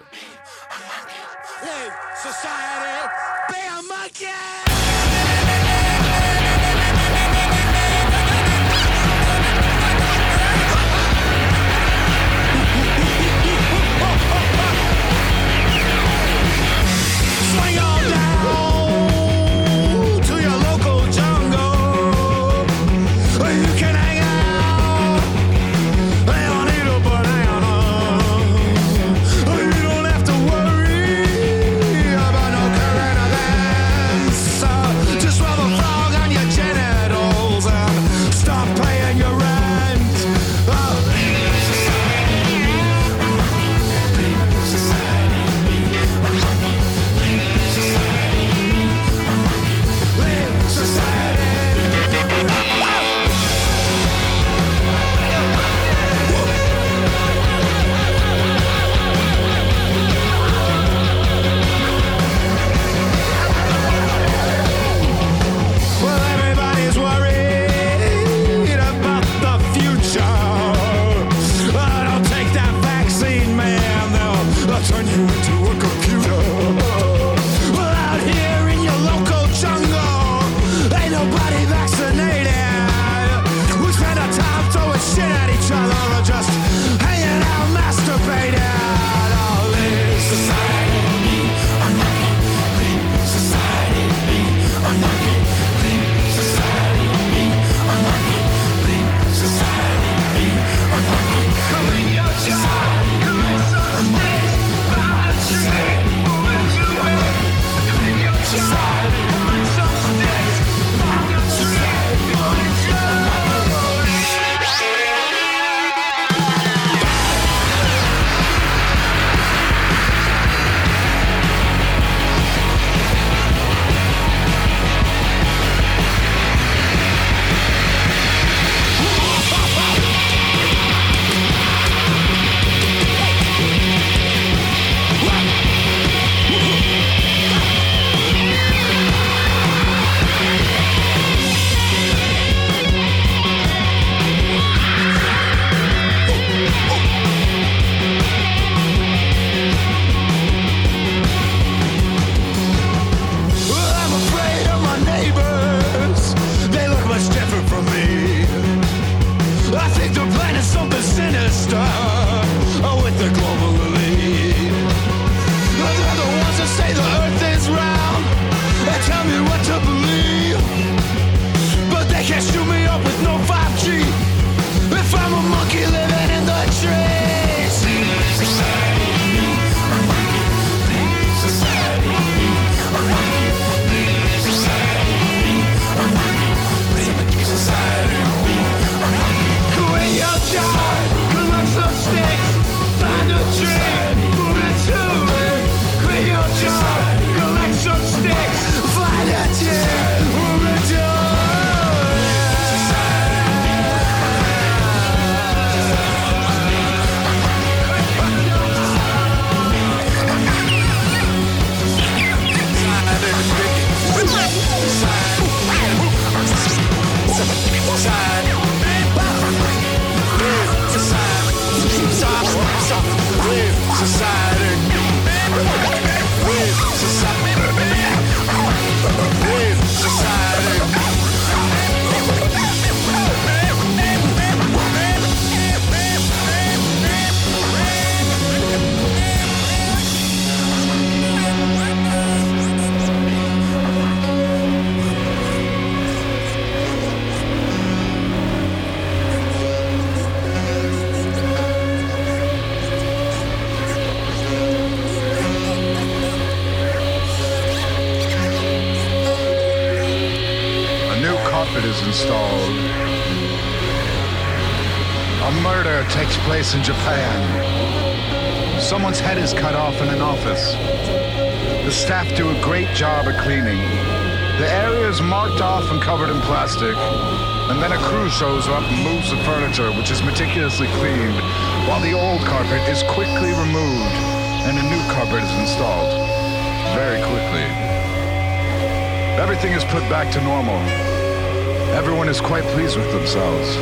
everyone is quite pleased with themselves.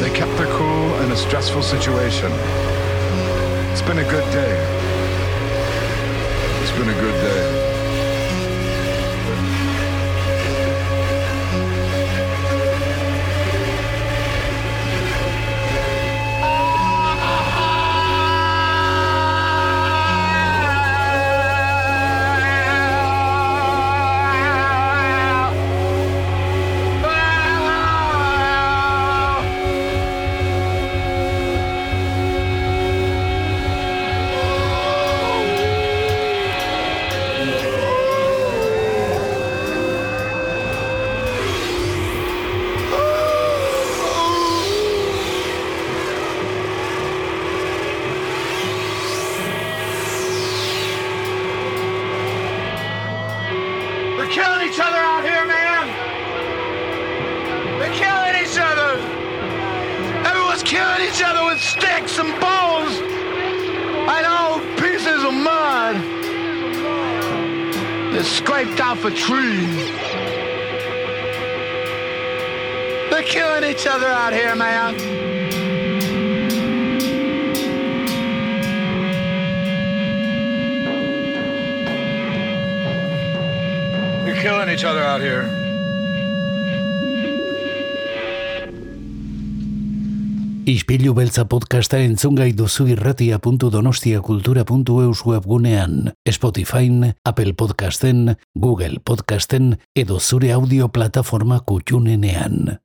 They kept their cool in a stressful situation. It's been a good day. It's been a good day. Beltza podcasta entzungai duzu irratia puntu donostia kultura puntu eus webgunean, Spotifyn, Apple Podcasten, Google Podcasten edo zure audio plataforma kutxunenean.